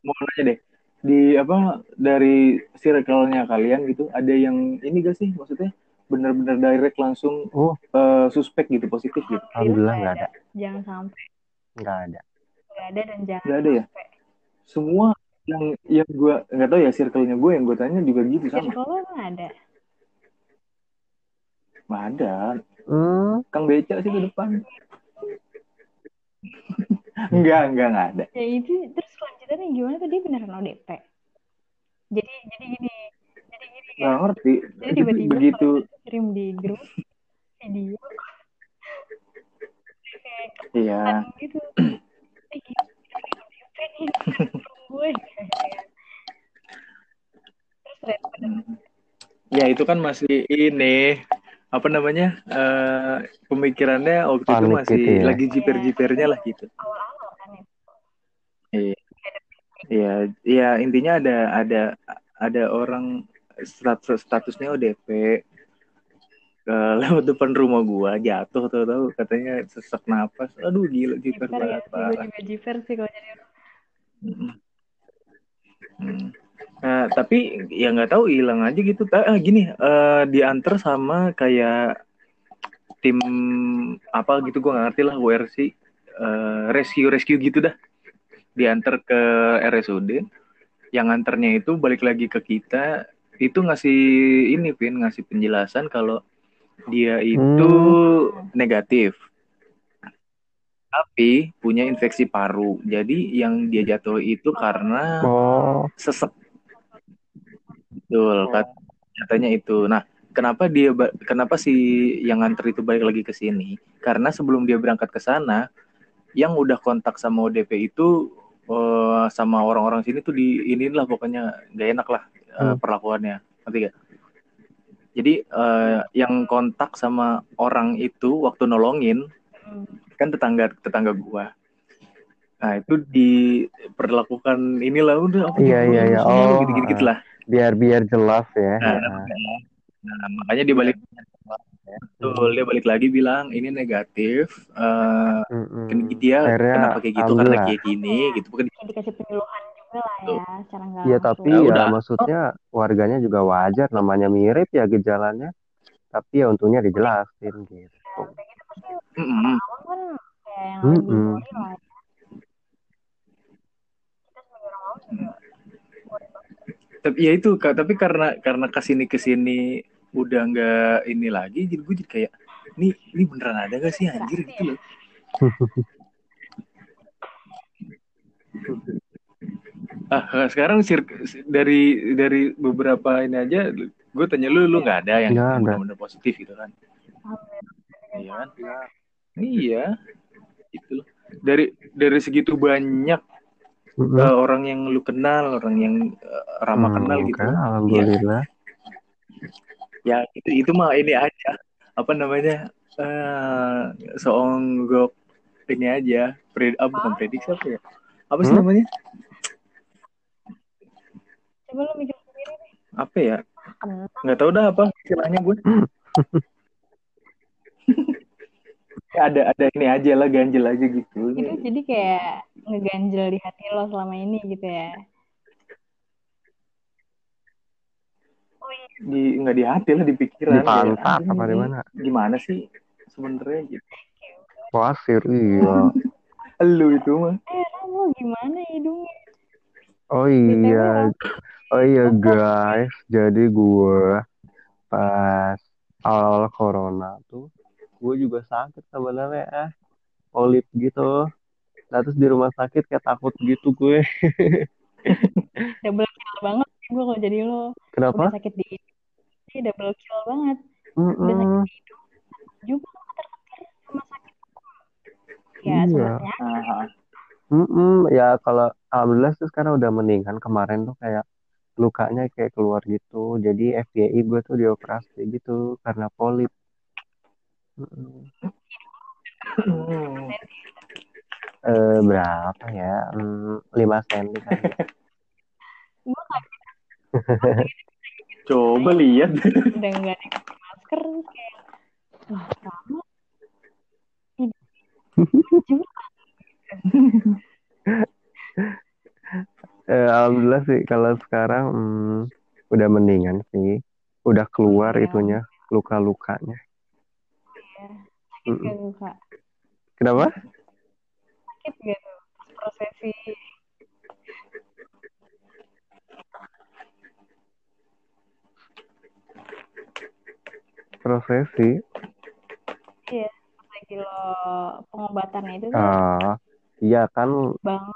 mau nanya deh. Di apa dari circle-nya kalian gitu ada yang ini gak sih maksudnya bener-bener direct langsung oh. eh, suspek gitu positif gitu? Alhamdulillah nggak ada. jangan sampai. Nggak ada. Nggak ada dan jangan Nggak ada ya? sampai. Semua yang yang gue nggak tahu ya circle-nya gue yang gue tanya juga gitu sama. Circle lo emang ada? Nggak ada. Hmm, kang beca sih ke depan enggak enggak enggak ada ya itu terus kelanjutannya gimana tuh dia beneran ODP jadi jadi gini jadi gini kan ngerti jadi tiba-tiba begitu kirim di grup video iya gitu eh grup gue ya itu kan masih ini apa namanya uh, pemikirannya waktu Panik itu masih gitu ya. lagi jiper-jipernya lah gitu. awal-awal kan ya Iya, iya, iya intinya ada ada ada orang status statusnya ODP uh, <laughs> lewat depan rumah gua jatuh tuh tahu katanya sesak napas. Aduh gila jiper ya banget gue parah. juga jiper sih kalau jadi orang. Mm. Hmm. Tapi ya nggak tahu hilang aja gitu. Ah, gini, eh diantar sama kayak tim apa gitu gua nggak ngerti lah WRC eh, rescue rescue gitu dah. Diantar ke RSUD. Yang antarnya itu balik lagi ke kita itu ngasih ini Vin ngasih penjelasan kalau dia itu negatif. Tapi punya infeksi paru. Jadi yang dia jatuh itu karena Oh, sesek betul kat- katanya itu. Nah kenapa dia kenapa si yang nganter itu balik lagi ke sini? Karena sebelum dia berangkat ke sana yang udah kontak sama ODP itu eh, sama orang-orang sini tuh di inilah pokoknya gak enak lah Hmm. perlakuannya. Ngerti gak jadi eh, yang kontak sama orang itu waktu nolongin Hmm. kan tetangga tetangga gua nah itu diperlakukan inilah udah apa Iya, iya, iya. Oh, gitu gitu, gitu lah biar biar jelas ya. Nah, Ya. Nah, makanya dia balik betul dia balik lagi bilang ini negatif eh Mm-mm. kan dia Akhirnya kenapa kayak gitu karena alhamdulillah. kayak gini gitu bukan dikasih penyuluhan juga lah ya secara nggak Iya tapi Ya ya udah. maksudnya warganya juga wajar namanya mirip ya gejalanya. Tapi ya untungnya dijelasin gitu. kayak gitu pasti Mm-mm. awal kan kayak yang lebih Mm-mm. worry lah ya. kita juga tapi ya itu Kak, tapi karena karena ke sini ke sini udah nggak ini lagi jadi gue jadi kayak ini ini beneran ada gak sih anjir? Gitu loh. <laughs> Ah sekarang sir dari dari beberapa ini aja gue tanya lu lu nggak ada yang Nggak ada. benar-benar positif gitu kan. Iya kan? Iya. Itu loh. Dari dari segitu banyak Mm-mm. eh, orang yang lu kenal orang yang eh, ramah Hmm, kenal gitu. oke, Alhamdulillah. ya itu itu mah ini aja. Apa namanya? Eh seonggok ini aja. Pred ah, bukan prediksi apa ya? Apa sih Hmm? namanya? Coba lu mikir sendiri deh. Apa ya? Nggak tahu dah apa istilahnya gue Ya, <laughs> ada ada ini aja lah ganjel aja gitu. Itu jadi kayak ngeganjel di hati lo selama ini gitu ya? Di nggak di hati lah di pikiran Di pantat apa di mana? gimana sih sebenarnya gitu. Pasir iya. <laughs> lu itu mah. Eh lo gimana hidungnya? Oh iya. Oh iya guys, jadi gue pas awal-awal corona tuh gue juga sakit sebenarnya ah polip gitu. Nah terus di rumah sakit kayak takut gitu gue. <laughs> double kill banget sih gue kalau jadi lo Kenapa? udah sakit di ini double kill banget udah sakit di hidung juga sama sakit ya Iya. sebenarnya Ah, Mm-mm. Ya kalau alhamdulillah sih sekarang udah mendingan kemarin tuh kayak lukanya kayak keluar gitu. Jadi FYI gue tuh dioperasi gitu karena polip. Hmm. Eh, berapa ya? Hmm, 5 cm kan. gue <laughs> kaget coba lihat udah nggak dikasih masker kayak wah <laughs> Eh, alhamdulillah sih kalau sekarang hmm, udah mendingan sih. Udah keluar Iya. itunya luka-lukanya. Sakit kak. Kenapa? sakit pas prosesi? Prosesi. iya lagi lo pengobatannya itu Ah, iya kan. Bang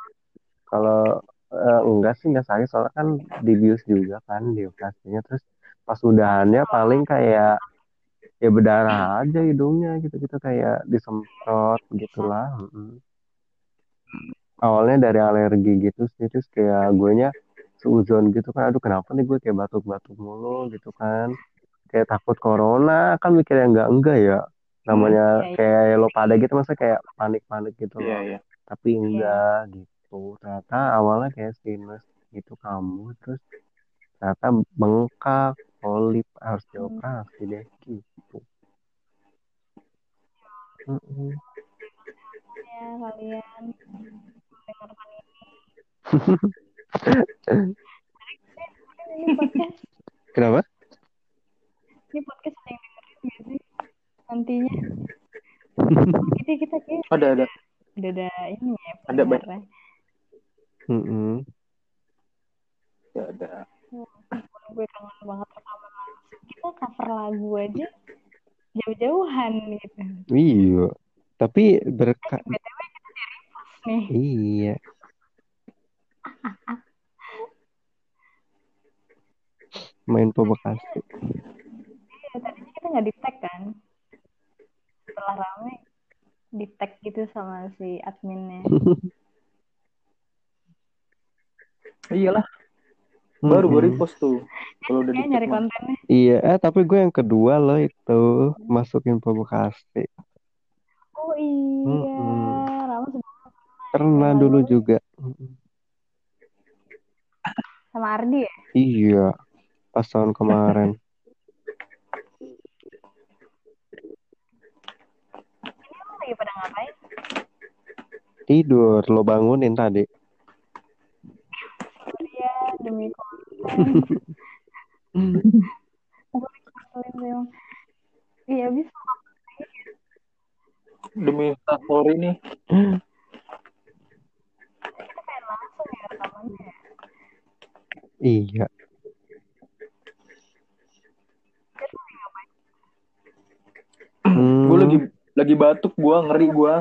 kalau eh, enggak sih enggak sakit. Soalnya kan dibius juga kan di operasinya. Terus pas udahannya paling kayak ya berdarah aja hidungnya gitu-gitu kayak disemprot gitulah. Mm-mm. Awalnya dari alergi gitu sih terus kayak gue nya seuzon gitu kan aduh kenapa nih gue kayak batuk-batuk mulu gitu kan kayak takut corona kan mikirnya enggak enggak ya namanya Iya, iya. kayak lo pada gitu masa kayak panik-panik gitu Iya, loh iya. tapi enggak gitu ternyata awalnya kayak sinus gitu kamu terus ternyata bengkak polip harus dioperasi deh gitu ya kalian mendengarkan ini ini podcast kenapa ini podcast ada yang dengerin gak sih nantinya kita kita kayak Ada, ada. udah ada ini ya Ada, pendengarnya. Mm-mm. Ya, ada. Gue kangen banget langsung kita cover lagu aja jauh-jauhan gitu. Iya tapi berkat btw kita di repost nih. Iya. Main po Bekasi Iya, tadinya kita nggak di tag kan. Setelah rame di tag gitu sama si adminnya. <laughs> Iyalah, baru gue repost tuh. Kalau udah nyari kontennya Iya, eh tapi gue yang kedua loh itu masukin po Bekasi. oh iya. Rama sebelum Pernah dulu juga. Sama Ardi ya Iya, pas tahun kemarin. <laughs> Lu lagi pada ngapain Tidur, lo bangunin tadi. Demi konten emang iya bisa demi story nih. ya ya. Iya. Hmm, Gue lagi lagi batuk gue ngeri gue.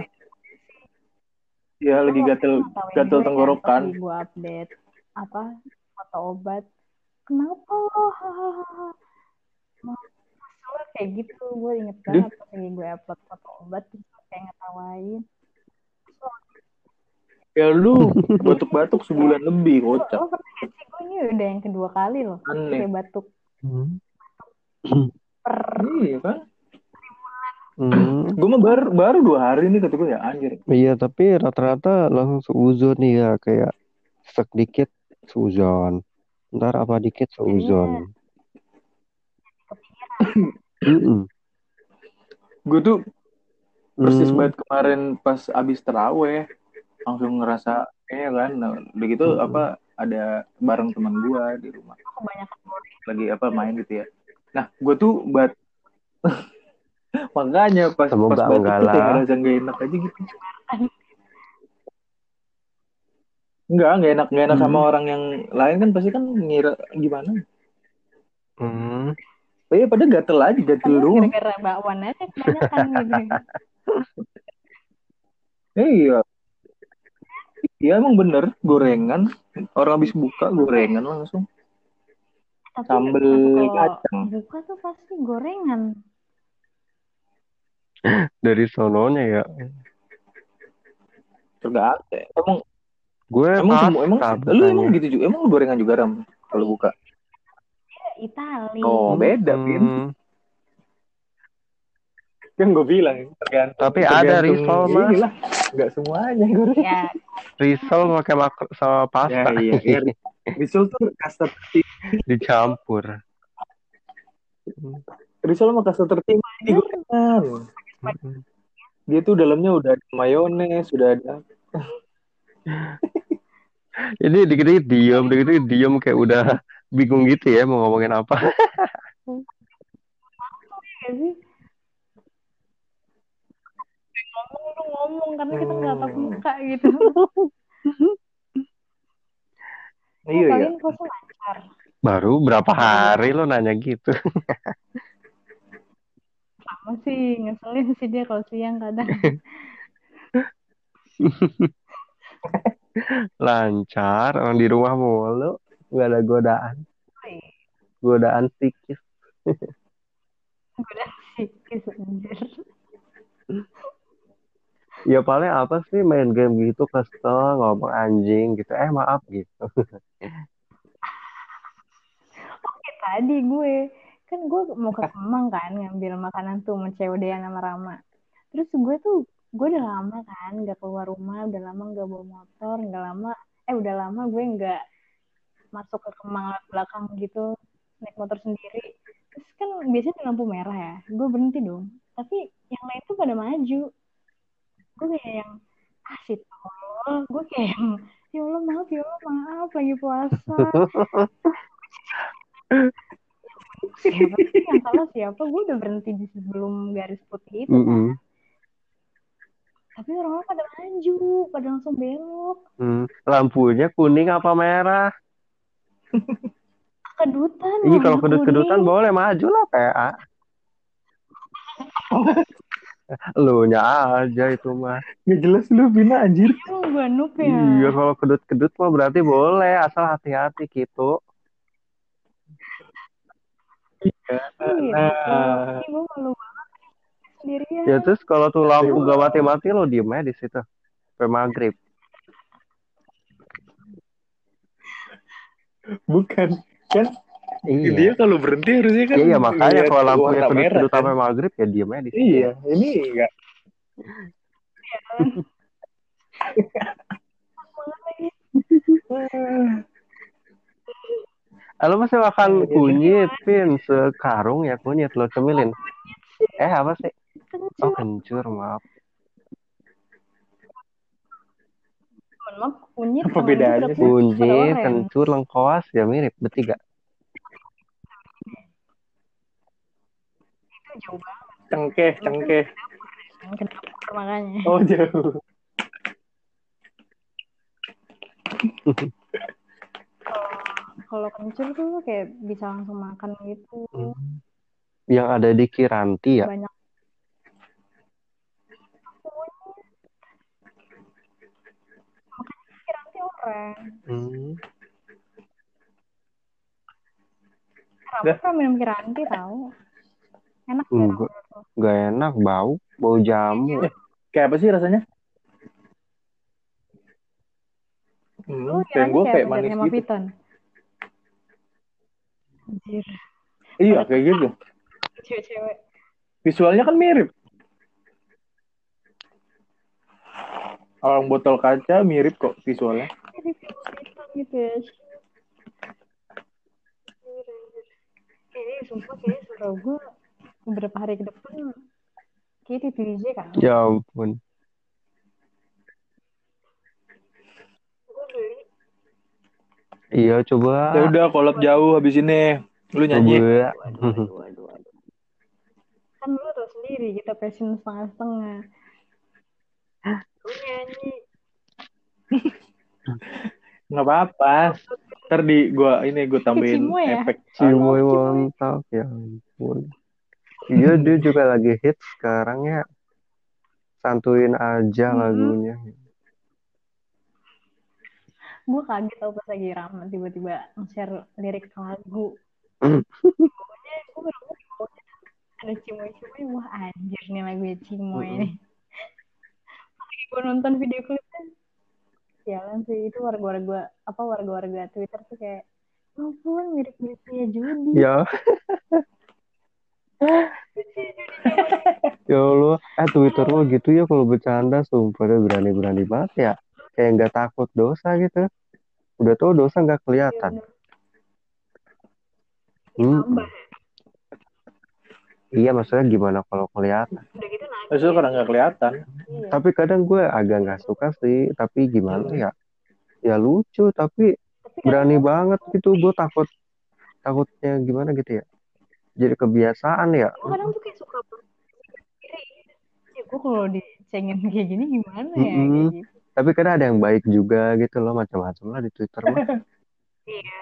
Ya lagi gatel gatel tenggorokan. gue update apa foto obat kenapa hahaha Masalah kayak gitu gue inget banget pas lagi gue upload foto obat terus kayak ngetawain Ya lu batuk-batuk sebulan lebih kocak. lo pernah gak sih gue ini udah yang kedua kali loh Aneh. kayak batuk hmm, per Iya kan? hmm. Gue mah baru baru dua hari nih kata gue ya anjir. Iya, tapi rata-rata langsung seuzon nih ya, kayak sek dikit seuzon. Ntar apa dikit seuzon. Mm-mm. Gue tuh persis Hmm. banget kemarin pas abis teraweh langsung ngerasa kayaknya kan nah, udah gitu Hmm. apa ada bareng teman gue di rumah kebanyakan lagi apa main gitu ya nah gue tuh bat <laughs> makanya pas Semoga pas batuk enggak tuh kayak ngerasa gak enak aja gitu enggak nggak enak nggak enak sama Hmm. orang yang lain kan pasti kan ngira gimana Hmm. Oh iya pada gatel aja gatel karena doang gara-gara bakwan aja kebanyakan gitu <laughs> iya iya emang bener gorengan orang habis buka gorengan langsung tapi Sambel kacang. buka tuh pasti gorengan <laughs> Dari sononya ya. tergak emang Gue emang semua emang lu emang gitu juga emang lu gorengan juga ram kalau buka? Itali. Oh beda pin Hmm. kan <laughs> gue bilang tergantung Tapi ada tergantung risol, Mas. inilah. Nggak semuanya gorengan ya. Risol pakai mak- sama ya pasta iya iya. Risol tuh tertinggi dicampur. risol mah kasta tertinggi di gorengan Mm-mm. dia tuh dalamnya udah ada mayones sudah ada <laughs> Ini dikit-dikit diem, dikit-dikit diem kayak udah bingung gitu ya mau ngomongin apa. ngomong lu ngomong karena kita nggak tatap Hmm. muka gitu iya iya Baru berapa hari lo nanya gitu. sama sih ngeselin sih dia kalau siang kadang <laughs> <laughs> Lancar, orang di rumah mulu, nggak ada godaan. Godaan psikis. udah <laughs> sikis anjir <laughs> Ya paling apa sih main game gitu kesel ngomong anjing gitu. Eh maaf gitu. Oke tadi gue kan gue mau ke Kemang kan ngambil makanan tuh sama Cewdean sama Rama terus gue tuh gue udah lama kan nggak keluar rumah udah lama nggak bawa motor nggak lama eh udah lama gue nggak masuk ke Kemang belakang gitu naik motor sendiri. Terus kan biasanya di lampu merah ya gue berhenti dong. Tapi yang lain tuh pada maju. Gue kayak yang ah sih Allah. Gue kayak yang ya Allah maaf ya Allah maaf lagi puasa. <laughs> Siapa sih yang salah siapa? Gue udah berhenti di sebelum garis putih itu kan. Mm-mm. Tapi orang-orang pada maju pada langsung belok Hmm, lampunya kuning apa merah? <laughs> kedutan Iya kalau kedut-kedutan kuning. boleh maju lah PA. <laughs> Lu nya aja itu mah. Gak jelas lu Vina anjir. noob ya Iya kalau kedut-kedut mah berarti boleh asal hati-hati gitu. Iya, Nah. Gue malu sendirian Ya terus kalau tuh lampu gak mati-mati lo diem aja di situ. Sampai maghrib. Bukan. Kan Iya. dia kalau berhenti harusnya kan Iya makanya kalau lampunya kedut-kedut kan. sampai maghrib ya diem aja di situ. Iya, ini enggak. <laughs> Ah, Lo masih makan kunyit, Pin. Sekarung ya kunyit lo cemilin. Eh apa sih? Oh kencur maaf. mohon maaf kunyit sih? Kunyit, kencur, lengkoas ya mirip bertiga. itu jauh banget Cengkeh, cengkeh. ke dapur makanya Oh, jauh. kalau kencur tuh kayak bisa langsung makan gitu Hmm. Yang ada di Kiranti ya. banyak makanya oren Hmm. Pernah minum piranti tahu enak ya Enggak, gak enak, bau, bau jamu. Kayak apa sih rasanya? Hmm, kayak gue kayak manis gitu. Piton anjir Iya, kayak gitu. cewek-cewek Visualnya kan mirip. Orang botol kaca mirip kok visualnya. Gitu ya ini sumpah kayak suara gue beberapa hari ke depan kayak di DJ kan Ya ampun. Iya, coba. Ya udah kolab jauh habis ini. Lu nyanyi. Coba. waduh waduh waduh waduh kan lu tau sendiri kita passion setengah-setengah gue nyanyi <laughs> Nggak apa-apa. Ntar di gua ini gue tambahin Cimo ya? efek. Cimoy mantap, ya ampun. Iya, dia juga lagi hit sekarang ya. Santuin aja Mhm. lagunya. gue kaget tau pas lagi Rama tiba-tiba nge-share lirik lagu Hmm. pokoknya gue baru ada cimoy-cimoy wah anjir nih lagunya cimoy Mm-mm. nih lagi gue nonton video klipnya jalan sih itu warga-warga apa warga-warga Twitter tuh kayak "Ya ampun mirip-mirip kayak Judi Ya, <laughs> ya Allah. Eh, Twitter lo gitu ya kalau bercanda, sumpah berani-berani banget ya. Kayak nggak takut dosa gitu. Udah tau dosa nggak kelihatan. Hmm. Iya, maksudnya gimana kalau kelihatan? udah gitu nangis karena nggak kelihatan. iya. Tapi kadang gue agak nggak suka sih. Tapi gimana ya? Ya lucu, tapi tapi berani kadang banget gitu. Gue takut, takutnya gimana gitu ya? Jadi kebiasaan ya. gue kadang tuh kayak suka banget sendiri ya gue kalau dicengin kayak gini gimana ya Mm-mm. kayak gitu Tapi kadang ada yang baik juga gitu loh, macam-macam lah di Twitter mah. <laughs> iya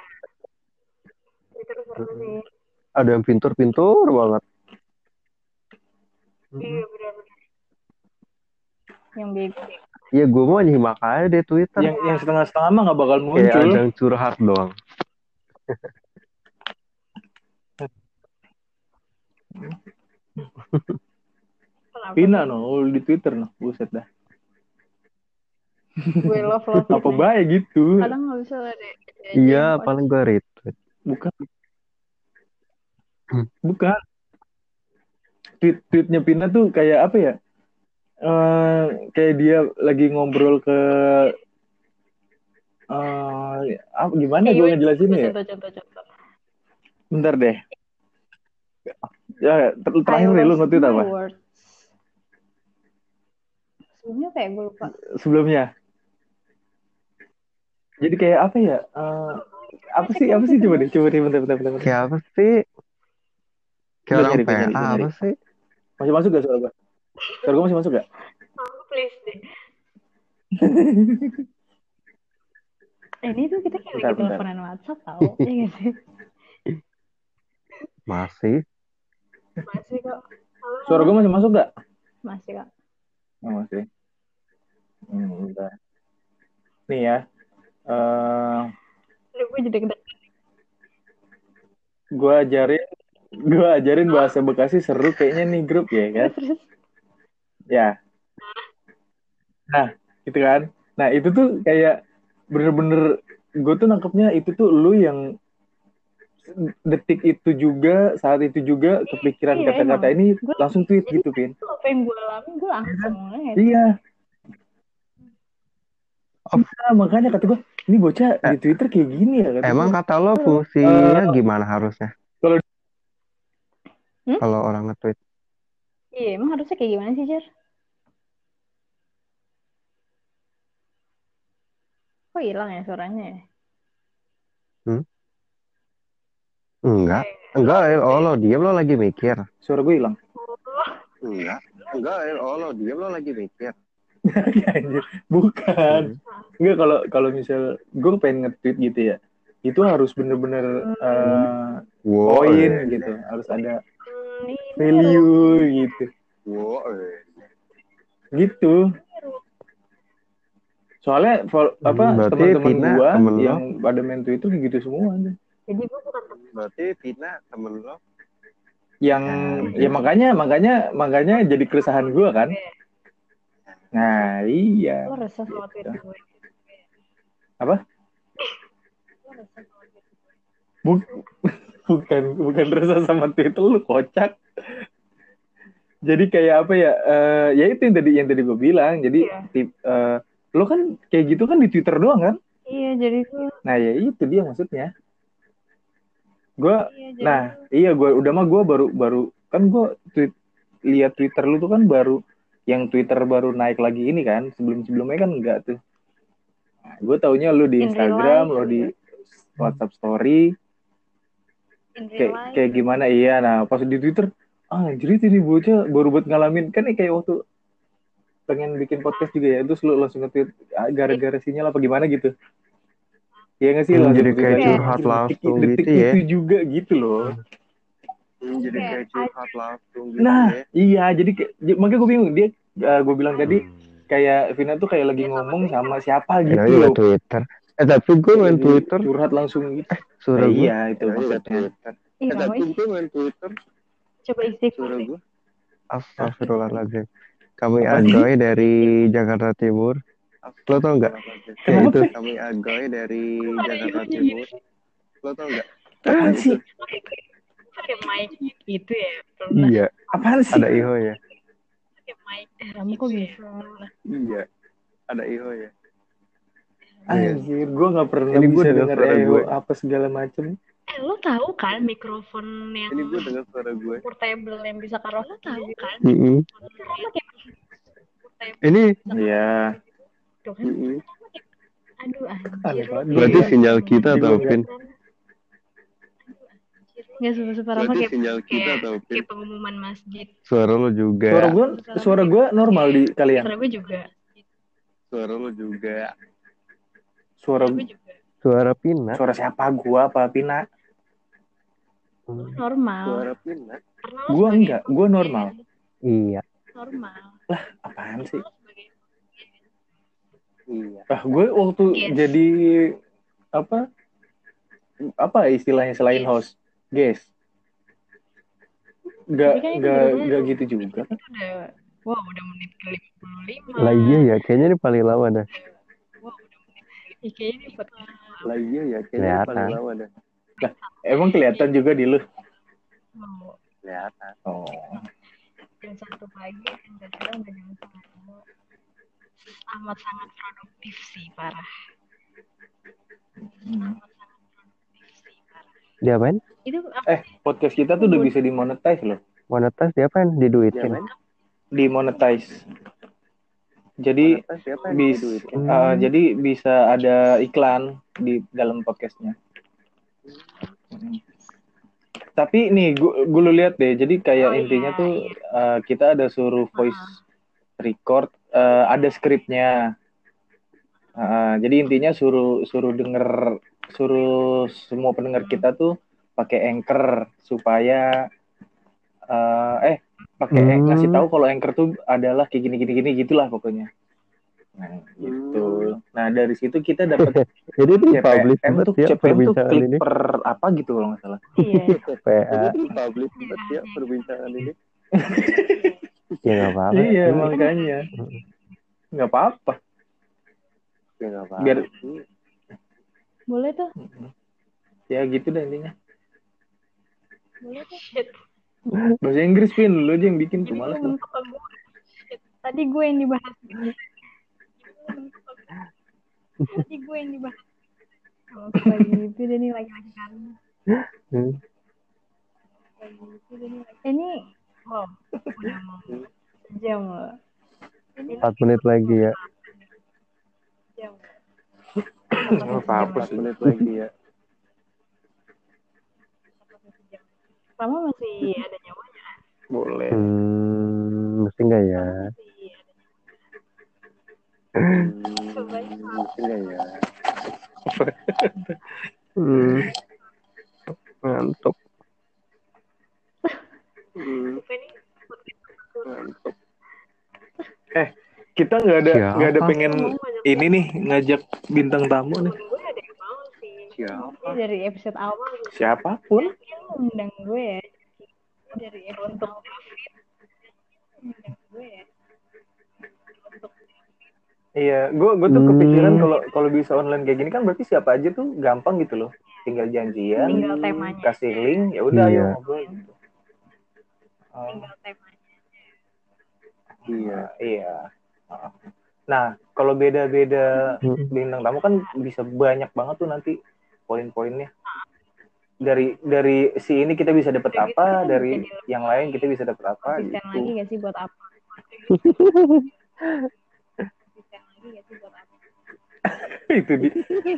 Twitter seru sih Ada yang pintur-pintur banget. Iya benar-benar yang bego Ya gue mau nyimak aja deh Twitter. Yang yang setengah-setengah mah nggak bakal Kayak muncul. ada yang curhat doang. Pina no, di Twitter no, buset dah. gue love love Apa baik gitu? kadang nggak bisa ada Iya, paling gue retweet. Bukan. Bukan. Tweet tweetnya Pina tuh kayak apa ya? Eh kayak dia lagi ngobrol ke eh apa gimana gue gimana? ngejelasinnya ya? Contoh, contoh, contoh. Bentar deh. Ya, ter- terakhir deh lu nge-tweet my apa? words. Sebelumnya kayak gue lupa. Sebelumnya. Jadi kayak apa ya? Eh apa sih? Apa sih? Coba deh, coba deh, bentar, bentar, bentar. Kayak apa sih? Kayak orang PA apa sih? Masih masuk gak suara gue? Suara gue masih masuk gak? Please deh. Eh, ini tuh kita kayak Bentar, lagi bentar. teleponan WhatsApp tau. Iya gak sih? Masih. Masih kok. Halo, Suara gue masih masuk gak? Masih kok. Oh, masih. Hmm, bentar. Nih ya. Eh Aduh, gue jadi gede. gue ajarin gue ajarin bahasa Bekasi seru kayaknya nih grup ya kan? Ya. Nah gitu kan? Nah itu tuh kayak bener-bener gue tuh nangkepnya itu tuh lu yang detik itu juga saat itu juga kepikiran Iya, kata-kata ini Gua- langsung tweet jadi gitu pin apa yang gue alami, gue langsung ngeliat. iya. Iya, makanya kata gue ini bocah di Twitter kayak gini ya kata Emang gua. kata lo fungsinya Eh, gimana harusnya? kalau- Hmm? Kalau orang nge-tweet. Iya, emang harusnya kayak gimana sih, Jar? Kok hilang ya suaranya ya? Enggak. Enggak, El. oh lo diem lo lagi mikir. suara gue hilang Enggak. Enggak, El. oh lo diem lo lagi mikir. Anjir, bukan Enggak kalau kalau misal gue pengen nge-tweet gitu ya itu harus bener-bener eh, Wow, poin gitu harus ada Hmm, ini value gitu Wow, gitu soalnya Hmm, apa teman-teman gua temen lo? yang pada main Twitter gitu semua. Jadi gue bukan temen. Berarti Vina temen lo? yang Nah, ya makanya makanya makanya jadi keresahan gua kan nah iya Lo resah sama gue. Apa? Lo. Bu- bukan bukan rasa sama Twitter lu kocak. Jadi kayak apa ya eh, ya itu yang tadi yang tadi gue bilang. Jadi Iya. tip, eh, lo kan kayak gitu kan di Twitter doang kan? Iya, jadi gue. nah ya itu dia maksudnya. Gue Iya, jadi nah iya gue udah mah gue baru baru kan gue tweet lihat Twitter lu tuh kan baru yang Twitter baru naik lagi ini kan sebelum sebelumnya kan enggak tuh. Nah, gue taunya lu di In Instagram lo di WhatsApp Story kayak kayak gimana? Iya nah pas di Twitter ah jadi ini bocah baru buat ngalamin. Kan nih kayak waktu pengen bikin podcast juga ya terus lu langsung nge-tweet ah, gara-gara sinyal apa gimana? gitu. Iya nggak sih? Hmm, langsung jadi kayak aja, curhat langsung detik gitu ya. itu juga gitu loh. Jadi Kayak curhat langsung gitu nah ya. iya jadi makanya gue bingung dia gue bilang tadi Hmm. kayak Vina tuh kayak lagi ngomong sama siapa Ya, gitu namanya loh. Twitter. Eh tapi gue main Jadi Twitter. curhat langsung gitu Suara Nah, gue. iya itu maksudnya gue main Twitter. Coba. Suara deh. gue. Astagfirullahaladzim. Kami agoy dari Jakarta Timur. Lo tau nggak? Ya itu. Kami agoy dari Jakarta Timur. Lo tau nggak? apaan sih Pakai mic gitu ya. Iya. apaan sih Ada iho ya. pakai mic. Kamu kok bisa? Iya. Ada iho ya. Iya. Anjir, gue gak pernah Ini bisa dengar denger suara EO gue. apa segala macem. Eh, lo tahu kan mikrofon yang Ini gue dengar suara gue. portable yang bisa karo lo tahu kan? Pakai portable Ini Iya. kan? mm-mm. Aduh anjir. berarti Iya. sinyal kita atau nggak. Pin? Nggak separah apa Berarti kayak sinyal kita kayak, atau kayak pengumuman masjid. Suara lo juga. Suara gue, suara gue normal di kalian. Suara gue juga. Suara lo juga. Suara Suara gue juga. Suara Pina. suara siapa? Gue apa Pina? Normal. Suara Pina. Gua enggak, gua normal. Iya. Normal. Apaan sih? Iya. Ah, gue waktu Yes. jadi apa? Apa istilahnya selain Yes. host? Guest. Gak, gak, gak gitu juga wow udah menit ke 55. Lah iya ya, kayaknya ini paling lama dah. Wow, udah menit ke Ih, kayaknya ini iya ya, kayaknya Kelihatan. paling lama dah. Emang kelihatan juga di lu. mau kelihatan Oh. jam satu pagi dan kadang udah jam setengah dua amat sangat produktif sih parah amat sangat produktif sih parah diapain itu apa Eh, podcast kita tuh udah bisa dimonetize loh. monetize diapain diduitin Dimonetize. Jadi bis, Hmm. eh, jadi bisa ada iklan di dalam podcastnya. Tapi nih, gue gue lihat deh. Jadi kayak Oh, intinya iya, tuh eh, kita ada suruh voice record, eh, ada skripnya. Eh, jadi intinya suruh suruh denger, suruh semua pendengar kita tuh pakai anchor supaya eh, eh pakai Hmm. ngasih tahu kalau anchor tuh adalah kayak gini gini gini gitulah pokoknya. Nah, gitu. Nah, dari situ kita dapat <laughs> jadi itu publish CPM tuh ya CPM tuh perbincangan klik ini per apa gitu kalau nggak salah. iya <laughs> PA publish ya perbincangan ini <laughs> ya nggak apa-apa Iya, makanya. Nggak apa-apa. ya nggak apa-apa Biar boleh tuh ya gitu deh intinya. boleh tuh. Bahasa Inggris Pin, lu aja yang bikin tuh malas. Tadi gue yang dibahas. Tadi gue yang dibahas. Kalau lagi gitu deh nih laki-laki karena. Hmm. Lagi gitu. Ini, wow, udah mau jam loh. Ini empat menit lagi ya jam. apa-apa menit lagi ya Rama masih ada nyawanya kan? Boleh. hmm, mesti nggak ya Cobain. mesti nggak ya hmm. ngantuk hmm, ngantuk Eh, kita nggak ada nggak ada pengen ini nih ngajak bintang tamu nih. gue ada yang mau sih. Siapa Ini dari episode awal Siapa pun. dia ngundang gue ya. Dari untuk gue ya. Iya, gue gue tuh Hmm. kepikiran kalau kalau bisa online kayak gini kan berarti siapa aja tuh gampang gitu loh. Tinggal janjian, Tinggal temanya. kasih link, ya udah Iya. ayo ngobrol gitu. Oh, tinggal temanya. iya, iya. Oh. Nah, kalau beda-beda Hmm. bintang tamu kan bisa banyak banget tuh nanti poin-poinnya. Dari dari si ini kita bisa dapat gitu apa, kan dari yang lain kita bisa dapat apa gitu. gak sih buat apa? Konsisten lagi <laughs> gak sih buat apa? itu di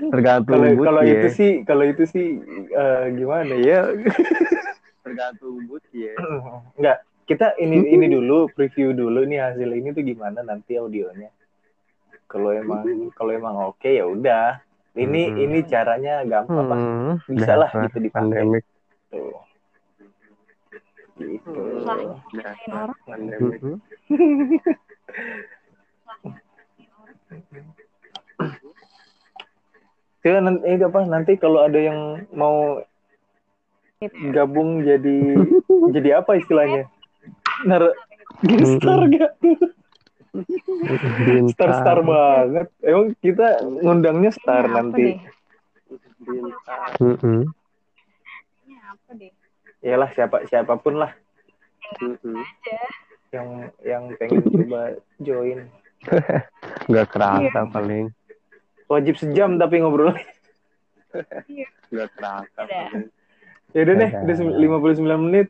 tergantung kalau ya. itu sih kalau itu sih eh, gimana ya <laughs> tergantung mood ya Enggak, kita ini ini dulu preview dulu nih hasil ini tuh gimana nanti audionya. Kalau emang kalau emang oke ya udah. Ini Hmm. ini caranya gampang hmm, Bisa lah gitu dipakai. pandemik tuh. Gitu. Lah, dasar orang. pandemik. Coba nanti eh, apa nanti kalau ada yang mau gabung jadi <laughs> jadi apa istilahnya? Nar star gak? Star star banget. Emang kita ngundangnya star Ini apa nanti. deh? Mm-mm. Ini apa deh? Iyalah siapa siapa pun lah yang yang pengen coba join. <laughs> nggak kerasa paling Wajib sejam tapi ngobrol. nggak kerasa Udah. paling Ya udah deh, udah 59 menit.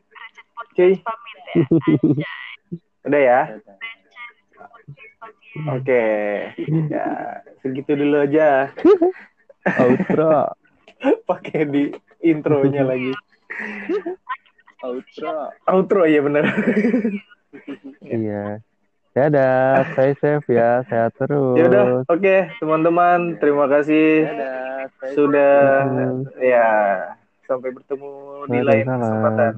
Cuy, Pamit ya. udah ya. Oke. Ya, segitu dulu aja. <laughs> outro Pakai di intronya lagi. outro Outro ya bener. iya dadah stay safe ya sehat terus Ya udah, oke teman-teman, terima kasih dadah stay sudah Hmm. ya sampai bertemu di lain kesempatan.